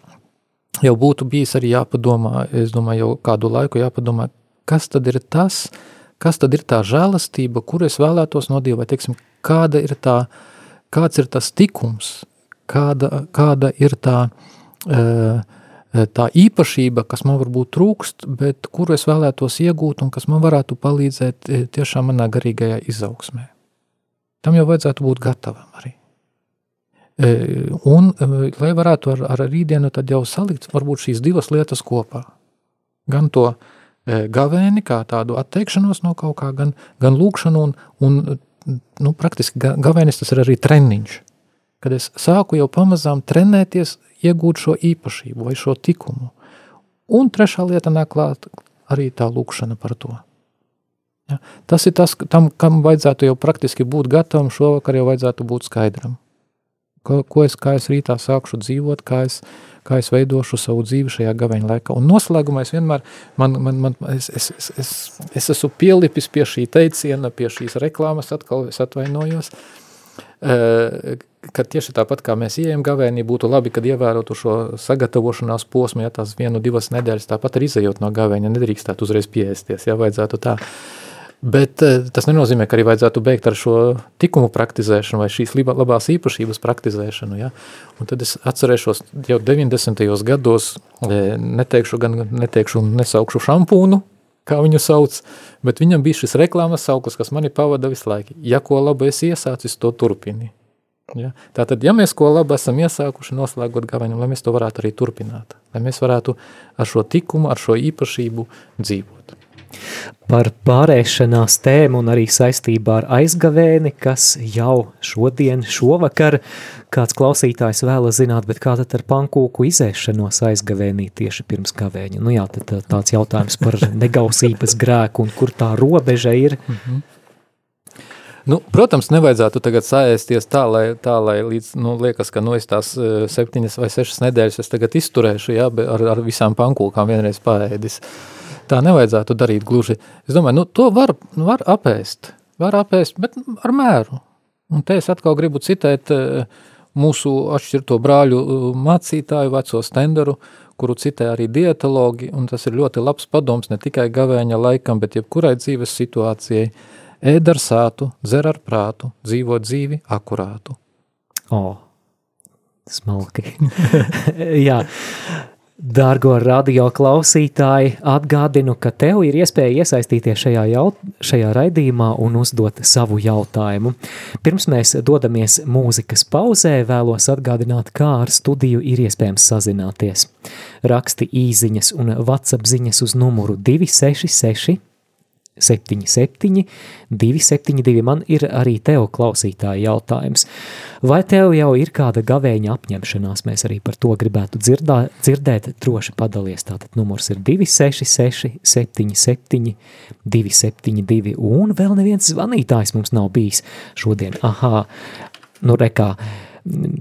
jau būtu bijis arī jāpadomā, es domāju, jau kādu laiku jāpadomā, kas tad ir tas, kas tad ir tā žēlastība, kuru es vēlētos no Dieva, teiksim, kāda ir tā, kāds ir tas tikums, kāda, kāda ir tā, tā īpašība, kas man varbūt trūkst, bet kuru es vēlētos iegūt un kas man varētu palīdzēt tiešām manā garīgajā izaugsmē. Tam jau vajadzētu būt gatavam arī. Un, lai varētu ar, ar rītdienu tad jau salikt varbūt šīs divas lietas kopā. Gan to gavēni, kā tādu atteikšanos no kaut kā, gan, gan lūkšanu un, un nu, praktiski gavēnis tas ir arī treniņš. Kad es sāku jau pamazām trenēties, iegūt šo īpašību vai šo tikumu. Un trešā lieta nāk klāt arī tā lūkšana par to. Ja? Tas ir tas, tam, kam vajadzētu jau praktiski būt gatavam, šovakar jau vajadzētu būt skaidram. Ko, ko es, kā es rītā sākšu dzīvot, kā es, kā es veidošu savu dzīvi šajā gaveņa laikā. Un noslēgumā es vienmēr, man, man, man, es, es, es, es, es esmu pielipis pie šī teiciena, pie šīs reklāmas, atkal es atvainojos, ka tieši tāpat kā mēs ieejam gavēnī, būtu labi, kad ievērotu šo sagatavošanās posmu, ja tās vienu, divas nedēļas, tāpat arī izējot no gavēņa, nedrīkstētu uzreiz pieēsties, ja vajadzētu tā. Bet eh, tas nenozīmē, ka arī vajadzētu beigt ar šo tikumu praktizēšanu vai šīs labās īpašības praktizēšanu. Ja? Un tad es atcerēšos jau 90. gados, eh, neteikšu, gan neteikšu un nesaukšu šampūnu, kā viņu sauc, bet viņam bija šis reklāmas sauklis, kas mani pavada visu laiku. Ja ko labu esi iesācis, to turpini. Ja? Tātad, ja mēs ko labu esam iesākuši noslēgot gaveņu, lai mēs to varētu arī turpināt, lai mēs varētu ar šo tikumu, ar šo īpašību dzīvot par pārēšanās tēmu un arī saistībā ar aizgavēni, kas jau šodien, šovakar, kāds klausītājs vēlas zināt, bet kā tad ar pankūku izēšanos aizgavēnī tieši pirms gavēņa? Nu jā, tad tāds jautājums par (laughs) negausības grēku un kur tā robeža ir. Mm -hmm. Nu, protams, nevajadzētu tagad sāēsties tā, lai, tā, lai līdz, nu, liekas, ka, nu, es tās septiņas vai sešas nedēļas es tagad izturēšu, jā, ar, ar visām pankūkām vienreiz paēdis. Uh, tā nevajadzētu darīt gluži. Es domāju, nu, to var, var apēst, var apēst, bet ar mēru. Un te es atkal gribu citēt eh, mūsu atšķirto brāļu eh, mācītāju, veco stenderu, kuru citē arī dietologi, un tas ir ļoti labs padoms ne tikai gavēņa laikam, bet jebkurai dzīves situācijai. Ēd ar sātu, dzer ar prātu, dzīvo dzīvi akurātu. O, smalki. (laughs) Jā, Dārgo radio klausītāji, atgādinu, ka tev ir iespēja iesaistīties šajā, jaut, šajā raidījumā un uzdot savu jautājumu. Pirms mēs dodamies mūzikas pauzē, vēlos atgādināt, kā ar studiju ir iespējams sazināties. Raksti īziņas un WhatsApp ziņas uz numuru 266 77, 272. Man ir arī tev klausītāji jautājums. Vai tev jau ir kāda gavēņa apņemšanās? Mēs arī par to gribētu dzirdā, dzirdēt. Droši padalies. Tātad numurs ir 266, 77, 272. Un vēl neviens zvanītājs mums nav bijis šodien. Aha, nu rekā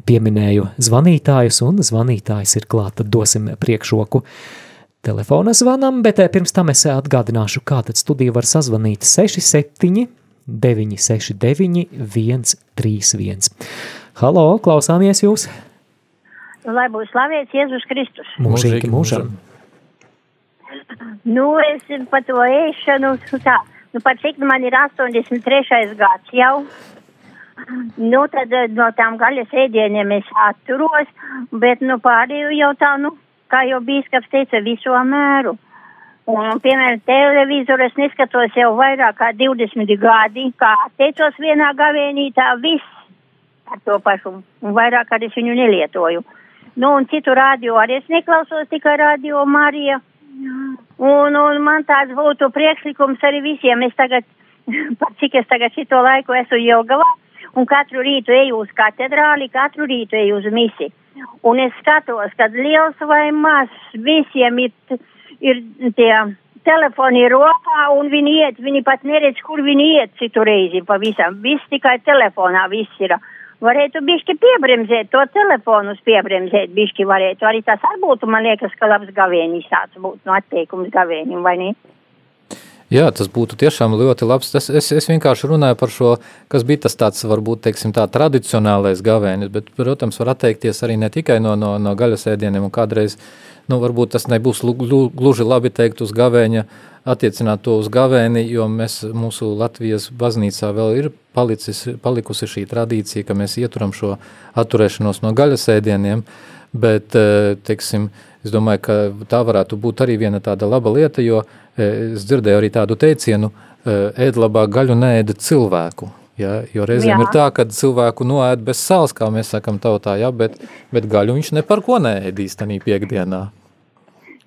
pieminēju zvanītājus un zvanītājs ir klāt, tad dosim priekšroku. Uh, telefona zvanam, bet eh, pirms tam es eh, atgādināšu, kā tad studiju var sazvanīt 67 969 131. Halo, klausāmies jūs! Lai būs slavēts Jēzus Kristus. Mūžīgi mūžam. Nu, es par to ēšanu, tā, nu, pat cik man ir 83. gads jau. Nu, tad eh, no tām gaļas ēdieniem es atturos, bet, nu, pārējo jau tā, nu, kā jau bīskaps teica, viso mēru. Un, piemēram, televizoru es neskatos jau vairāk kā 20 gadi, kā teicos vienā gavēnītā, viss ar to pašu, un vairāk arī es viņu nelietoju. Nu, un citu radio arī es neklausos, tikai radio Marija. Un, un man tāds būtu priekšlikums arī visiem. Es tagad, (laughs) cik es tagad šito laiku esmu Jelgavā, un katru rītu eju uz katedrāli, katru rītu eju uz misi. Un es skatos, kad liels vai mazs, visiem ir, ir tie telefoni rokā un viņi iet, viņi pat neredz, kur viņi iet citu reizi pavisam. Viss tikai telefonā viss ir. Varētu bišķi piebremzēt, to telefonus piebremzēt, bišķi varētu. Arī tas arī būtu, man liekas, ka labs gavēnis tāds būtu, no atteikums gavēnim, vai ne? Jā, tas būtu tiešām ļoti labs. Tas, es, es vienkārši runāju par šo, kas bija tas tāds, varbūt, teiksim, tā tradicionālais gavēnis, bet, protams, var atteikties arī ne tikai no, no, no gaļas ēdieniem, un kādreiz, nu, varbūt tas nebūs gluži labi teikt uz gavēņa, attiecināt to uz gavēni, jo mēs, mūsu Latvijas baznīcā vēl ir palicis, palikusi šī tradīcija, ka mēs ieturam šo atturēšanos no gaļas ēdieniem, bet, eh, teiksim, es domāju, ka tā varētu būt arī viena tāda laba lieta, jo es dzirdēju arī tādu teicienu, ēd labāk gaļu neēda cilvēku. Ja, jo reizēm jā. ir tā, ka cilvēku noēd bez sāls, kā mēs sakam tautā, ja, bet, bet gaļu viņš ne par ko neēdīs tanī piekdienā.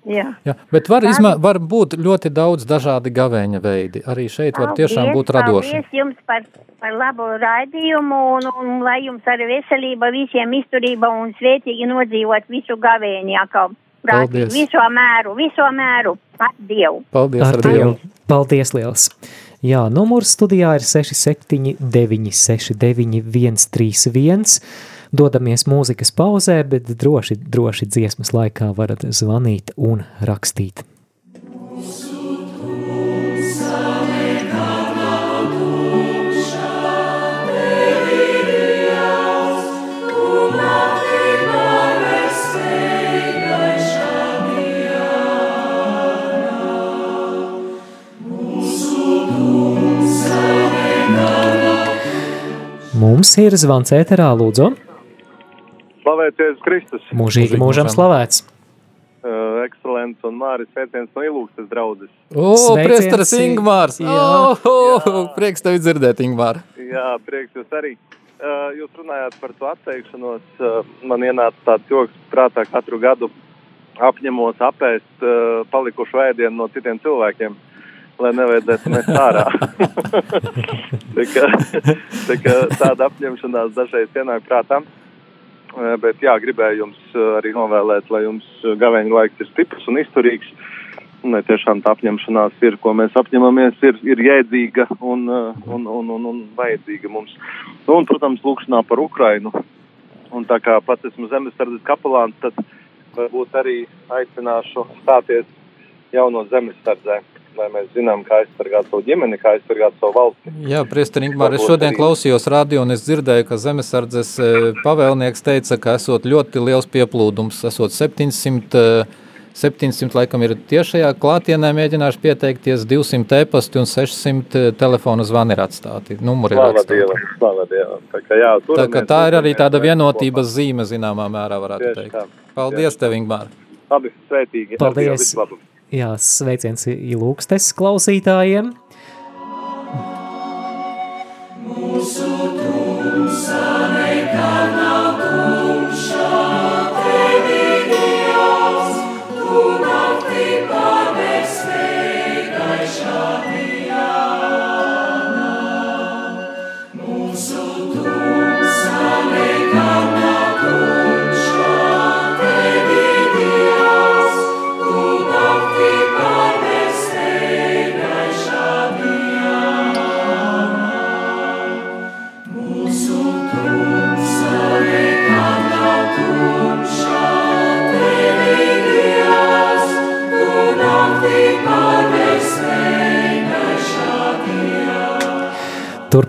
Jā. Jā, bet var, izmā, var būt ļoti daudz dažādi gavēņa veidi. Arī šeit var tiešām būt radoši. Paldies jums par, par labu raidījumu un, un lai jums arī veselība, visiem izturība un svētīgi nodzīvot visu gavēņu. Jākau. Paldies. Viso mēru, viso mēru. Ar Dievu. Paldies, ar, ar Dievu. Dievu. Paldies liels. Jā, numurs studijā ir 679 691 131. Dodamies mūzikas pauzē, bet droši, droši dziesmas laikā varat zvanīt un rakstīt. Mums ir zvans ēterā, lūdzu. Slavēties Kristus. Mūžīgi mūžam slavēts. Uh, ekscelents un Māris sveiciens no Ilūkstas draudzes. O, priesteris Ingmārs! Jā. Oh, oh, prieks tevi dzirdēt, Ingmār. Jā, prieks jūs arī. Uh, jūs runājāt par to atteikšanos. Uh, man ienāca tāds joks prātā katru gadu apņemos apēst uh, palikušu ēdienu no citiem cilvēkiem lai nevajadzētu mest ārā. tā kā, tā kā tāda apņemšanās dažreiz ienāk prātā. Eh, bet jā, gribēju jums eh, arī novēlēt, lai jums gaveņa laiks ir stiprs un izturīgs. Un lai tiešām tā apņemšanās ir, ko mēs apņemamies, ir, ir jēdzīga un, eh, un, un, un, un vajadzīga mums. Nu, un, protams, lūkšanā par Ukrainu. Un tā kā pats esmu zemesardzes kapelāns, tad varbūt arī aicināšu stāties jauno zemesardzē lai mēs zinām, kā aizsargāt savu ģimeni, kā aizsargāt savu valsti. Jā, Priester Ingmār, es šodien arī... klausījos radio un es dzirdēju, ka zemesardzes e, pavēlnieks teica, ka esot ļoti liels pieplūdums, esot 700, 700 e, laikam ir tiešajā klātienē mēģinājuši pieteikties, 200 e-pasti un 600 e, telefona zvani ir atstāti, numuri ir atstāti. Dievam, slava Dievam. Tā, kā, jā, tā, ka tā ir arī tāda vienotības zīme, zināmā mērā varētu teikt. Tā. Paldies tev, Ingmār! Labi, sveitīgi. Paldies. Jā, sveiciens ilūkstes klausītājiem. Mūsu tumsā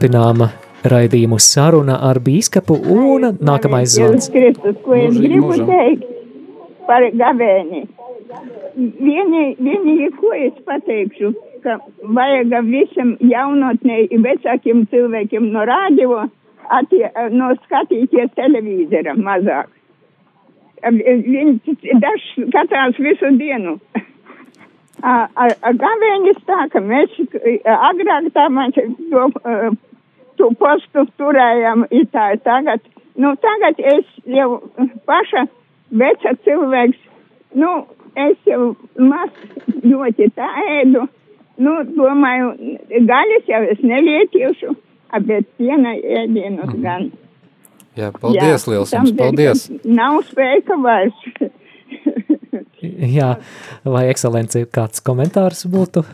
Turpinām raidījumu saruna ar bīskapu un nākamais zvans. Kristus, ko es gribu teikt par gavēni. Vieni- Vienīgi, ko es pateikšu, ka vajag visam jaunotnei vecākiem cilvēkiem no rādio no skatīties televīzora mazāk. Viņi dažs skatās visu dienu. A- a- a Gavēnis tā, ka mēs agrāk tā man to, to postu turējām i tā tagad. Nu, tagad es jau paša veca cilvēks, nu, es jau maz ļoti tā ēdu. Nu, domāju, gaļas jau es nelietīšu, bet piena ēdienus Mhm. gan. Jā, paldies, Jā, liels jums, paldies. Nav spēka vairs. (laughs) Jā, vai ekscelence kāds komentārs būtu?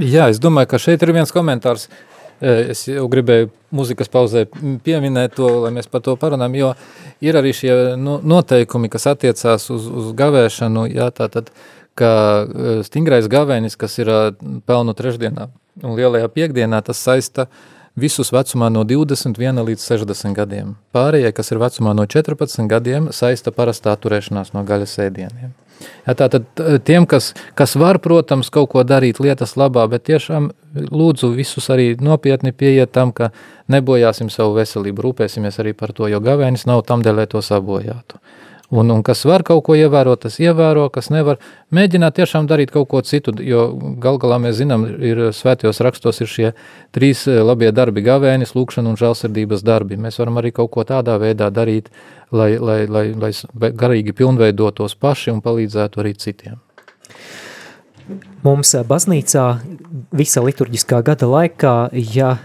Jā, es domāju, ka šeit ir viens komentārs. Eh, Es jau gribēju muzikas pauzē pieminēt to, lai mēs par to parunājam, jo ir arī šie no- noteikumi, kas attiecās uz, uz gavēšanu, jā, tātad, ka eh, stingrais gavēnis, kas ir eh, pelnu trešdienā un lielajā piekdienā, tas saista visus vecumā no 21 līdz 60 gadiem. Pārējie, kas ir vecumā no 14 gadiem, saista parastā turēšanās no gaļas ēdieniem. Ja, tātad eh, tiem, kas, kas var, protams, kaut ko darīt lietas labā, bet tiešām lūdzu visus arī nopietni pieiet tam, ka nebojāsim savu veselību, rūpēsimies arī par to, jo gavēnis nav tam dēļ, lai to sabojātu. Un, un kas var kaut ko ievērot, tas ievēro, kas nevar, mēģināt tiešām darīt kaut ko citu, jo gal galā mēs zinām, ir svētajos rakstos ir šie trīs eh, labie darbi - gavēnis, lūkšana un žēlsirdības darbi. Mēs varam arī kaut ko tādā veidā darīt, lai, lai, lai, lai garīgi pilnveidotos paši un palīdzētu arī citiem. Mums ā, baznīcā visa liturģiskā gada laikā, ja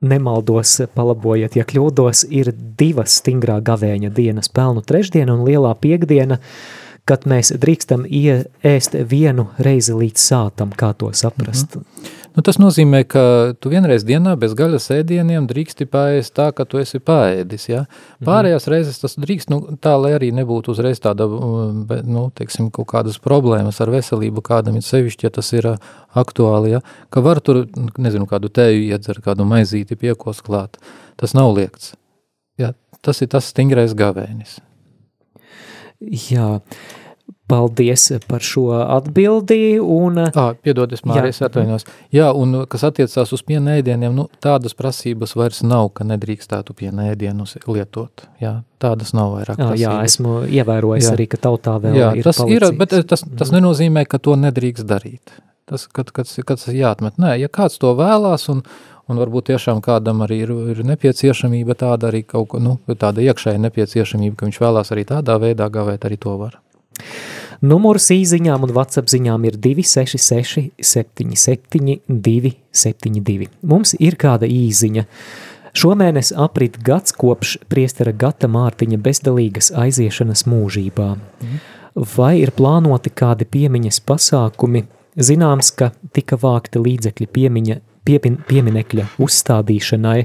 nemaldos, palabojiet, ja kļūdos, ir divas stingrā gavēņa dienas, pelnu trešdiena un lielā piekdiena, kad mēs drīkstam ēst vienu reizi līdz sātam, kā to saprast. Nu, tas nozīmē, ka tu vienreiz dienā bez gaļas ēdieniem drīksti paēst tā, ka tu esi paēdis. Ja? Pārējās reizes tas drīkst, nu, tā lai arī nebūtu uzreiz tāda, be- nu, teiksim, kaut kādas problēmas ar veselību kādam, ir sevišķi, ja tas ir ā, aktuāli, ja? ka var tur, nezinu, kādu tēju iedzer, kādu maizīti piekos klāt. Tas nav liekts. Ja? Tas ir tas stingrais gavēnis. Jā, paldies par šo atbildi un Ah, piedod, es Mārijas atvainos. Jā, un kas attiecās uz piena ēdieniem, nu, tādas prasības vairs nav, ka nedrīkstētu piena ēdienus lietot. Jā, tādas nav vairāk Jā, jā, esmu ievērojis Jā. arī, ka tautā vēl jā, ir tas ir, palicis. bet eh, tas, tas nenozīmē, ka to nedrīkst darīt. Tas, kad, kad, kad tas ir jāatmet. Nē, ja kāds to vēlās un, un varbūt tiešām kādam arī ir, ir nepieciešamība tāda arī kaut nu, tāda iekšēja nepieciešamība, ka viņš vēlās arī tādā veidā gavēt, arī to var. Numurs īziņām un WhatsApp ziņām ir 266 77 272. Mums ir kāda īziņa. Šomēnes aprit gads kopš priestera Gata Mārtiņa bezdalīgas aiziešanas mūžībā. Vai ir plānoti kādi piemiņas pasākumi? Zināms, ka tika vākti līdzekļi piemiņa, piepin, pieminekļa uzstādīšanai,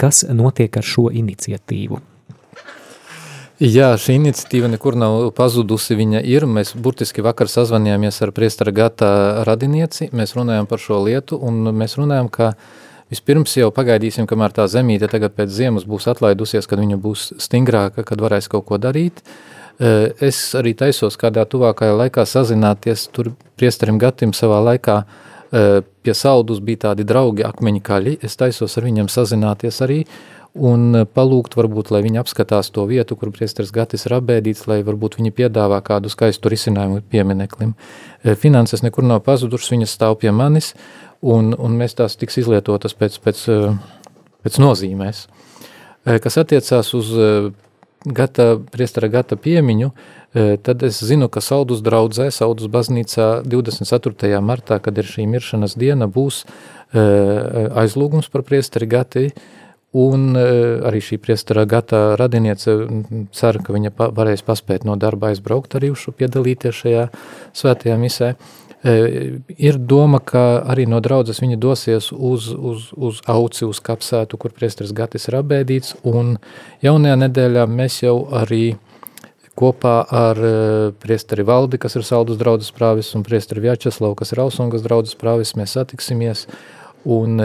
kas notiek ar šo iniciatīvu. Jā, šī iniciatīva nekur nav pazudusi. Viņa ir. Mēs burtiski vakar sazvanījāmies ar priestara Gata radinieci. Mēs runājām par šo lietu, un mēs runājām, ka vispirms jau pagaidīsim, kamēr tā zemīte tagad pēc ziemas būs atlaidusies, kad viņa būs stingrāka, kad varēs kaut ko darīt. Eh, Es arī taisos kādā tuvākajā laikā sazināties tur priesterim Gatim savā laikā. eh, Pie saldus bija tādi draugi akmeņi kaļi. Es taisos ar viņiem sazināties arī un palūgt varbūt, lai viņi apskatās to vietu, kur priesteris Gatis ir apbēdīts, lai varbūt viņi piedāvā kādu skaistu risinājumu piemineklim. Finanses nekur nav pazudušas, viņas stāv pie manis, un, un mēs tās tiks izlietotas pēc, pēc, pēc nozīmēs. Kas attiecās uz gata, priestara gata piemiņu, tad es zinu, ka Saudus draudzē, Saudus baznīcā 24. martā, kad ir šī miršanas diena, būs aizlūgums par priestari gati, un arī šī priestara gata radiniece cer, ka viņa varēs paspēt no darba aizbraukt arī uz šo piedalīties šajā svētajā misē. Ir doma, ka arī no draudzes viņi dosies uz, uz, uz auci, uz kapsētu, kur priesteris Gatis ir abēdīts, un jaunajā nedēļā mēs jau arī kopā ar priesteri Valdi, kas ir Saldus draudzes prāvis, un priesteri Vjačeslavu, kas ir Ausungas draudzes prāvis, mēs satiksimies, un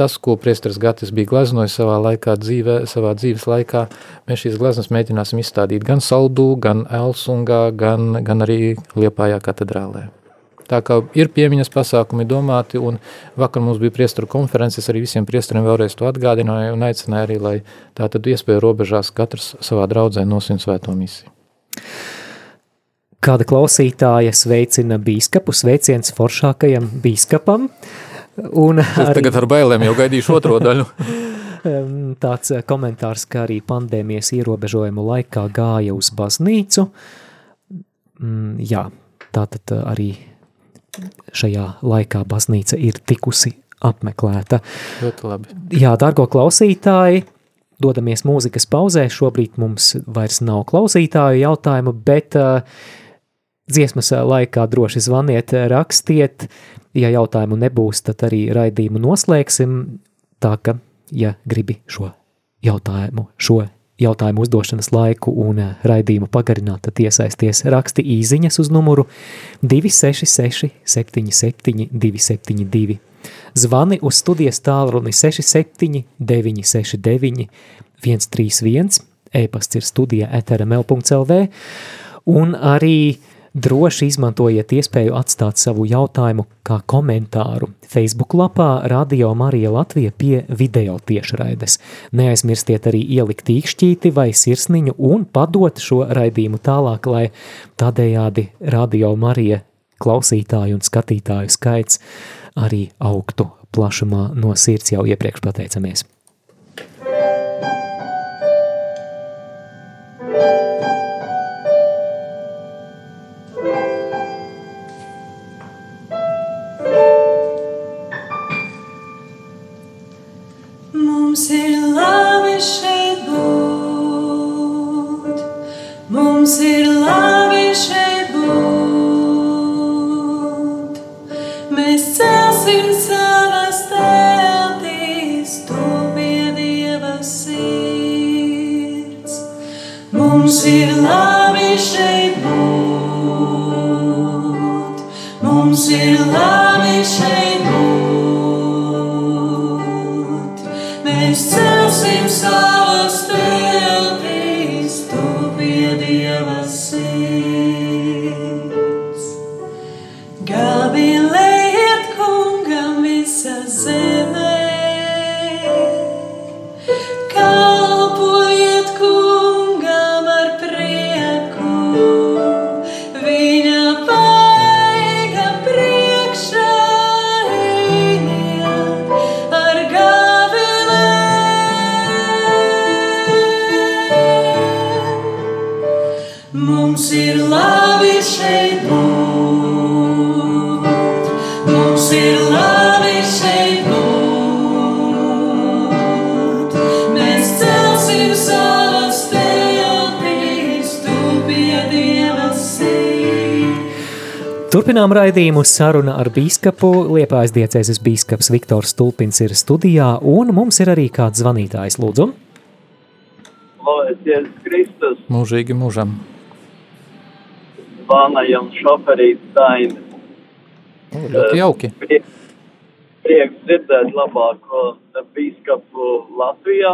tas, ko priesteris Gatis bija gleznojis savā laikā dzīvē, savā dzīves laikā, mēs šīs gleznas mēģināsim izstādīt gan Saldu, gan Elsungā, gan, gan arī Liepājā katedrālē. Tā kā ir piemiņas pasākumi domāti, un vakar mums bija priestaru konferences, arī visiem priesteriem vēlreiz to atgādināja un aicināja arī, lai tā tad iespēja robežās katrs savā draudzē nosin svēto misiju. Kāda klausītāja sveicina bīskapu, sveiciens foršākajam bīskapam. Un es arī, tagad ar bailēm jau gaidīšu otro (laughs) daļu. tāds komentārs, ka arī pandēmijas ierobežojumu laikā gāja uz baznīcu. Mm, jā, tātad arī šajā laikā baznīca ir tikusi apmeklēta. Ļoti labi. Jā, dargo klausītāji, dodamies mūzikas pauzē, šobrīd mums vairs nav klausītāju jautājumu, bet uh, dziesmas laikā droši zvaniet, rakstiet, ja jautājumu nebūs, tad arī raidījumu noslēgsim, tā ka, ja gribi šo jautājumu, šo jautājumu uzdošanas laiku un eh, raidījumu pagarināt, tad iesaisties raksti īziņas uz numuru 266 77 272. Zvani uz studijas tālruni 67 969 131, e-pasts ir studija etrml.lv un arī droši izmantojiet iespēju atstāt savu jautājumu kā komentāru Facebook lapā Radio Marija Latvija pie video tiešraides. Neaizmirstiet arī ielikt īkšķīti vai sirsniņu un padot šo raidījumu tālāk, lai tādējādi Radio Marija klausītāju un skatītāju skaits arī augtu plašumā no sirds jau iepriekš pateicamies. Turpinām raidījumu saruna ar bīskapu. Liepājas diecēzes bīskaps Viktors Stulpins ir studijā, un mums ir arī kāds zvanītājs, lūdzu. Slavēts Jēzus Kristus, Mūžīgi mūžam. Vānajam šoferīt Dainis. Ļoti jauki. Prie, prieks dzirdēt labāko bīskapu Latvijā.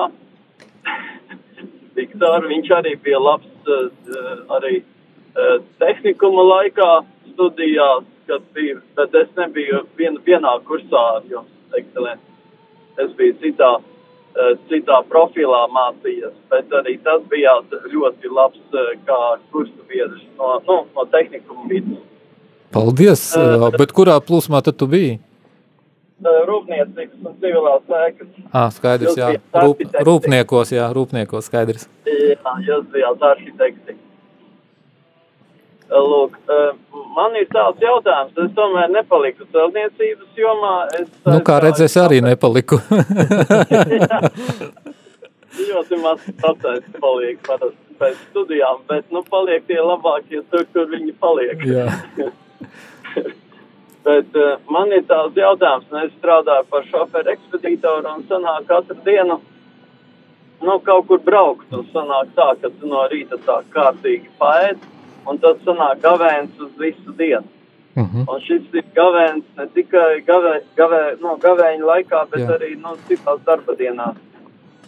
(laughs) Viktoru, viņš arī bija labs eh, arī eh, tehnikuma laikā studijās, kad bija, bet es nebiju vien, vienā kursā ar jums, ekscelenci. Es biju citā. uh, citā profilā mācījies, bet arī tas bija ļoti labs uh, kā kursu biedrs no, nu, no tehnikuma vidas. Paldies, uh, bet kurā plūsmā tad tu biji? Rūpniecības un civilās sēkas. Ah, skaidrs, jā. Rūp, rūpniekos, jā, rūpniekos, skaidrs. Jā, jūs bijāt arhitekti. Lūk, uh, man ir tāds jautājums, es tomēr nepaliku celtniecības jomā. Es, Nu, kā redzēs, arī nepaliku. (laughs) ļoti maz procents paliek parasti pēc studijām, bet, nu, paliek tie labākie tur, kur viņi paliek. jā. (laughs) Bet man ir tāds jautājums, nu, es strādāju par šoferu ekspedītoru un sanāk katru dienu, nu, kaut kur braukt, un sanāk tā, ka tu no rīta tā kārtīgi paēd, un tad sanāk gavēns uz visu dienu. Mhm. Un šis ir gavēns ne tikai gavē, gavē, no gavēņa laikā, bet Jā. Arī no citās darba dienās.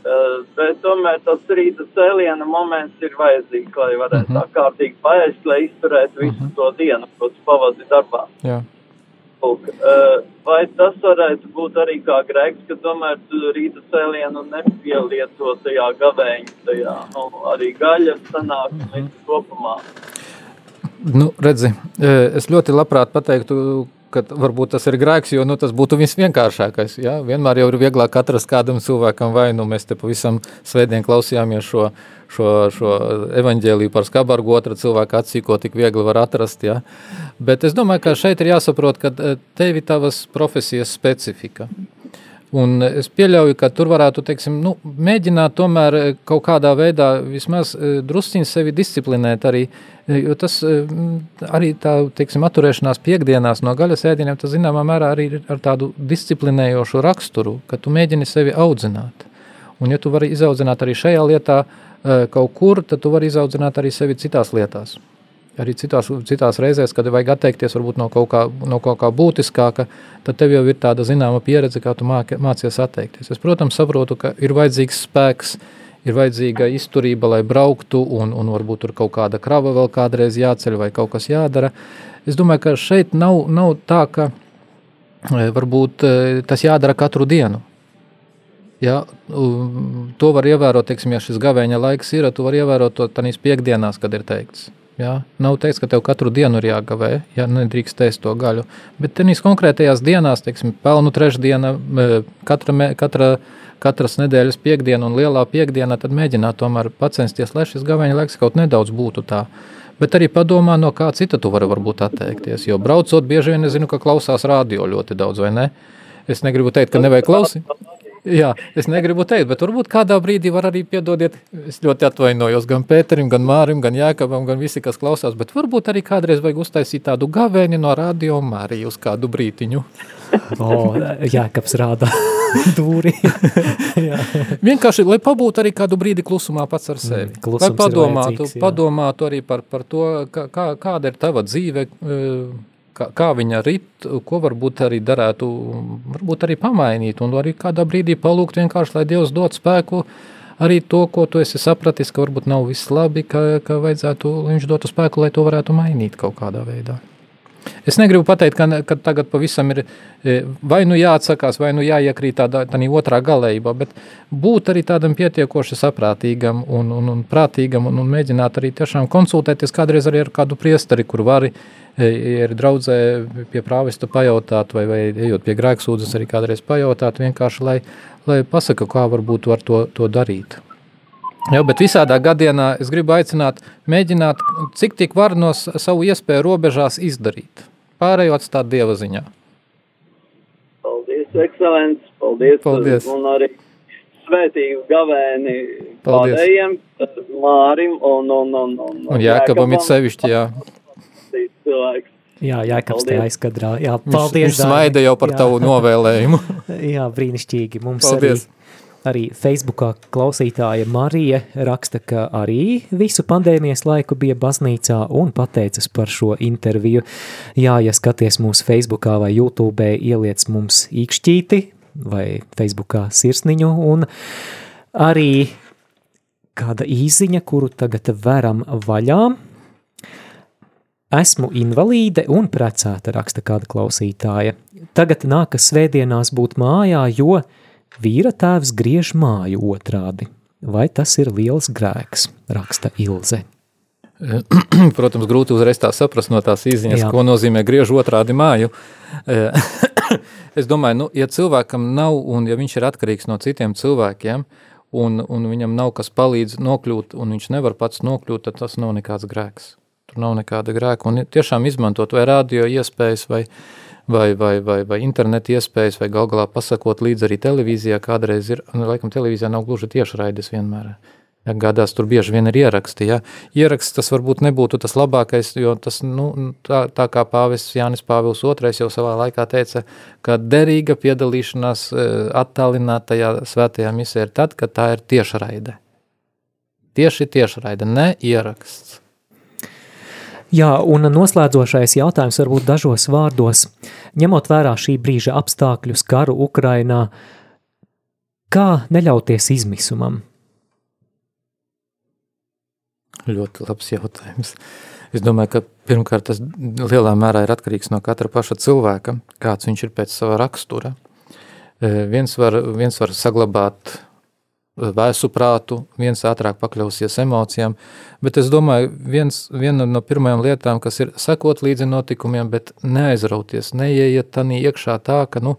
Uh, bet tomēr tas rīta cēliena moments ir vajadzīgs, lai varētu Mhm. tā kārtīgi paēst, lai izturētu visu to dienu, ko tu pavadi darbā. jā. Lūk, uh, vai tas varētu būt arī kā grēks, ka tomēr rīta cēlienu nepielieto tajā gavēņa, tajā, nu, arī gaļa sanāk Mhm. un visu kopumā. Nu, redzi, e, es ļoti labprāt pateiktu, ka varbūt tas ir grēks, jo nu, tas būtu visvienkāršākais. Ja? Vienmēr jau ir vieglāk atrast kādam cilvēkam vainu. Mēs te pavisam svētdien klausījāmies šo, šo, šo evaņģēliju par skabargu, otra cilvēka acī, ko tik viegli var atrast. Ja? Bet es domāju, ka šeit ir jāsaprot, ka e, tevi tavas profesijas specifika. Un es pieļauju, ka tur varētu teiksim, nu, mēģināt tomēr eh, kaut kādā veidā vismaz eh, drusciņi sevi disciplinēt. Arī, eh, jo tas arī tā teiksim, atturēšanās piekdienās no gaļas ēdieniem, tas zināmā mērā arī ir ar tādu disciplinējošu raksturu, ka tu mēģini sevi audzināt. Un ja tu vari izaudzināt arī šajā lietā kaut kur, tad tu vari izaudzināt arī sevi citās lietās arī citās, citās reizēs, kad vajag atteikties varbūt no kaut kā, no kaut kā būtiskāka, tad tev jau ir tāda zināma pieredze, kā tu māki, mācies atteikties. Es, protams, saprotu, ka ir vajadzīgs spēks, ir vajadzīga izturība, lai brauktu, un, un varbūt tur kaut kāda krava vēl kādreiz jāceļ vai kaut kas jādara. Es domāju, ka šeit nav, nav tā, ka e, varbūt e, tas jādara katru dienu. Ja, to var ievērot, teiksim, ja šis gavēņa laiks ir, tu vari ievērot to tanīs piekdienās, kad ir teikts. Ja? Nav teikts, ka tev katru dienu ir jāgavē, ja nedrīkst ēst to gaļu. Bet tenīs konkrētajās dienās, teiksim, pelnu trešdiena, katra, katra, katras nedēļas piekdiena un lielā piekdiena, tad mēģināt tomēr pacensties, lai šis gavēņa laiks kaut nedaudz būtu tā. Bet arī padomā, no kā cita tu vari varbūt atteikties. Jo braucot, bieži vien es zinu, ka klausās radio ļoti daudz, vai ne? Es negribu teikt, ka nevajag klausīt. Jā, es negribu teikt, bet varbūt kādā brīdī var arī piedodiet. Es ļoti atvainojos gan Pēterim, gan Mārim, gan Jākabam, gan visi, kas klausās. Bet varbūt arī kādreiz vajag uztaisīt tādu gavēni no radio Māriju uz kādu brītiņu. (laughs) O, Jēkabs rāda (laughs) dūri. (laughs) Jā. Vienkārši, lai pabūtu arī kādu brīdi klusumā pats ar sevi. Mm, lai padomātu, vajadzīgs, padomātu arī par, par to, kā, kā, kāda ir tava dzīve, eh, kā, kā viņa rit, ko varbūt arī darētu, varbūt arī pamainīt, un arī kādā brīdī palūgt vienkārši, lai Dievs dod spēku arī to, ko tu esi sapratis, ka varbūt nav viss labi, ka, ka vajadzētu, viņš dotu spēku, lai to varētu mainīt kaut kādā veidā. Es negribu pateikt, ka, ka tagad pavisam ir e, vai nu jāatsakās, vai nu jāiekrīt tādā, tādā otrā galējībā, bet būt arī tādam pietiekoši saprātīgam un, un, un prātīgam un, un mēģināt arī tiešām konsultēties kādreiz arī ar kādu priesteri, kur vari e, ir draudzē pie prāvesta pajautāt vai, vai ejot pie grēksūdzes arī kādreiz pajautāt vienkārši, lai, lai pasaka, kā varbūt var to, to darīt. Jā, bet visādā gadienā es gribu aicināt, mēģināt, cik tik var no savu iespēju robežās izdarīt. Pārējo atstāt dieva ziņā. Paldies, ekscelents, paldies, Paldies. un arī svētīgu gavēni Paldies. pārējiem, Mārim un, un, un, un, Un Jākabam ir sevišķi, jā. cilvēks. Jā, te Paldies. aizkadrā. Jā, Viņš, paldies, viņš smaida jau par Jā. tavu novēlējumu. (laughs) Jā, brīnišķīgi. Mums Paldies. arī, arī Facebookā klausītāja Marija raksta, ka arī visu pandēmijas laiku bija baznīcā un pateicas par šo interviju. Jā, ja skaties mūsu Facebookā vai YouTube, ieliec mums īkšķīti vai Facebookā sirsniņu un arī kāda īziņa, kuru tagad veram vaļā. Esmu invalīde un precēta, raksta kāda klausītāja. Tagad nākas svētdienās būt mājā, jo vīra tēvs griež māju otrādi. Vai tas ir liels grēks, raksta Ilze. (clears throat) Protams, grūti uzreiz tā saprast no tās izziņas, Jā. ko nozīmē griež otrādi māju. (clears throat) es domāju, nu, ja cilvēkam nav, un ja viņš ir atkarīgs no citiem cilvēkiem, un, un viņam nav kas palīdz nokļūt, un viņš nevar pats nokļūt, tad tas nav nekāds grēks. Tur nav nekāda grēka, un tiešām izmantot vai radio iespējas, vai, vai, vai, vai, vai internetu iespējas, vai gal galā pasakot līdz arī televīzijā, kādreiz ir, nu, laikam televīzijā nav gluži tiešraides vienmēr. Ja, gādās tur bieži vien ir ieraksti. Ja. Ieraksts tas varbūt nebūtu tas labākais, jo tas, nu, tā, tā kā pāvests Jānis Pāvils II jau savā laikā teica, ka derīga piedalīšanās e, attālinātajā svētajā misē ir tad, kad tā ir tiešraide. Tieši tiešraide, ne ieraksts. Jā, un noslēdzošais jautājums varbūt dažos vārdos. Ņemot vērā šī brīža apstākļus, karu Ukrainā, kā neļauties izmisumam? Ļoti labs jautājums. Es domāju, ka pirmkārt tas lielā mērā ir atkarīgs no katra paša cilvēka, kāds viņš ir pēc sava rakstura. Viens var, viens var saglabāt vēsu prātu, viens ātrāk pakļausies emocijām, bet es domāju, viens, viena no pirmajām lietām, kas ir sekot līdzi notikumiem, bet neaizrauties, neieiet tanī iekšā tā, ka, nu,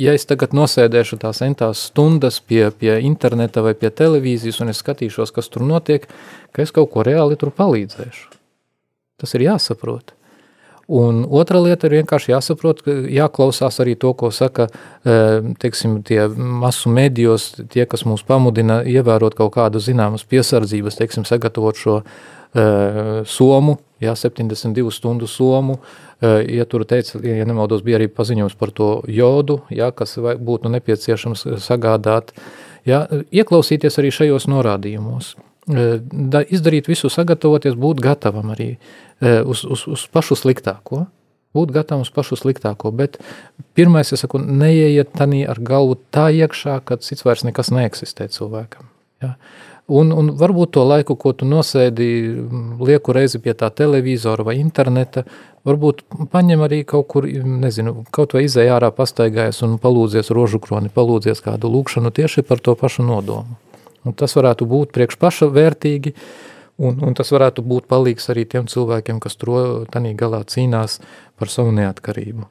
ja es tagad nosēdēšu tās entās stundas pie, pie interneta vai pie televīzijas un es skatīšos, kas tur notiek, ka es kaut ko reāli tur palīdzēšu. Tas ir jāsaprot. Un otra lieta ir vienkārši jāsaprot, ka jāklausās arī to, ko saka eh, teiksim, tie masu medijos, tie, kas mūs pamudina ievērot kaut kādu zināmas piesardzības, teiksim, sagatavot šo uh, somu, jā, 72 stundu somu, uh, ja tur teica, ja nemaldos, bija arī paziņojums par to jodu, jā, kas būtu nepieciešams sagādāt, jā, ieklausīties arī šajos norādījumos. Da, izdarīt visu, sagatavoties, būt gatavam arī uz, uz, uz pašu sliktāko. Būt gatavam uz pašu sliktāko, bet pirmais, es saku, neieiet tanī ar galvu tā iekšā, kad cits vairs nekas neeksistē cilvēkam. Ja? Un, un varbūt to laiku, ko tu nosēdi lieku reizi pie tā televizora vai interneta, varbūt paņem arī kaut kur, nezinu, kaut vai izēj ārā pastaigājas un palūdzies rožu kroni, palūdzies kādu lūkšanu tieši par to pašu nodomu. Un tas varētu būt priekš paša vērtīgi, un, un tas varētu būt palīgs arī tiem cilvēkiem, kas tur galā cīnās par savu neatkarību.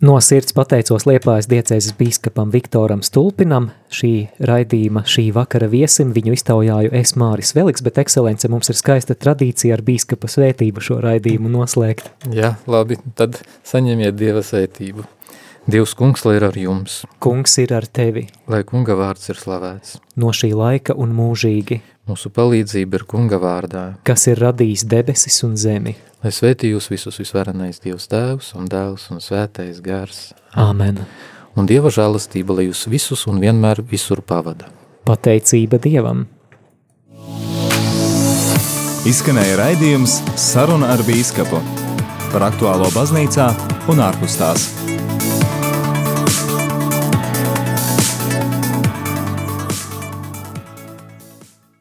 No sirds pateicos Liepājas diecēzes bīskapam Viktoram Stulpinam, šī raidījuma, šī vakara viesim, viņu iztaujāju es Māris Veliks, bet ekscelence mums ir skaista tradīcija ar bīskapa svētību šo raidījumu noslēgt. Jā, labi, tad saņemiet Dieva svētību. Dievs kungs, lai ir ar jums. Kungs ir ar tevi. Lai kunga vārds ir slavēts. No šī laika un mūžīgi. Mūsu palīdzība ir kunga vārdā. Kas ir radījis debesis un zemi. Lai svētī jūs visus visvarenais Dievs tēvs un dēls un svētais gars. Āmen. Un Dieva žēlastība, lai jūs visus un vienmēr visur pavada. Pateicība Dievam. Izskanēja raidījums Saruna ar Bīskapu par aktuālo baznīcā un ārpus tās.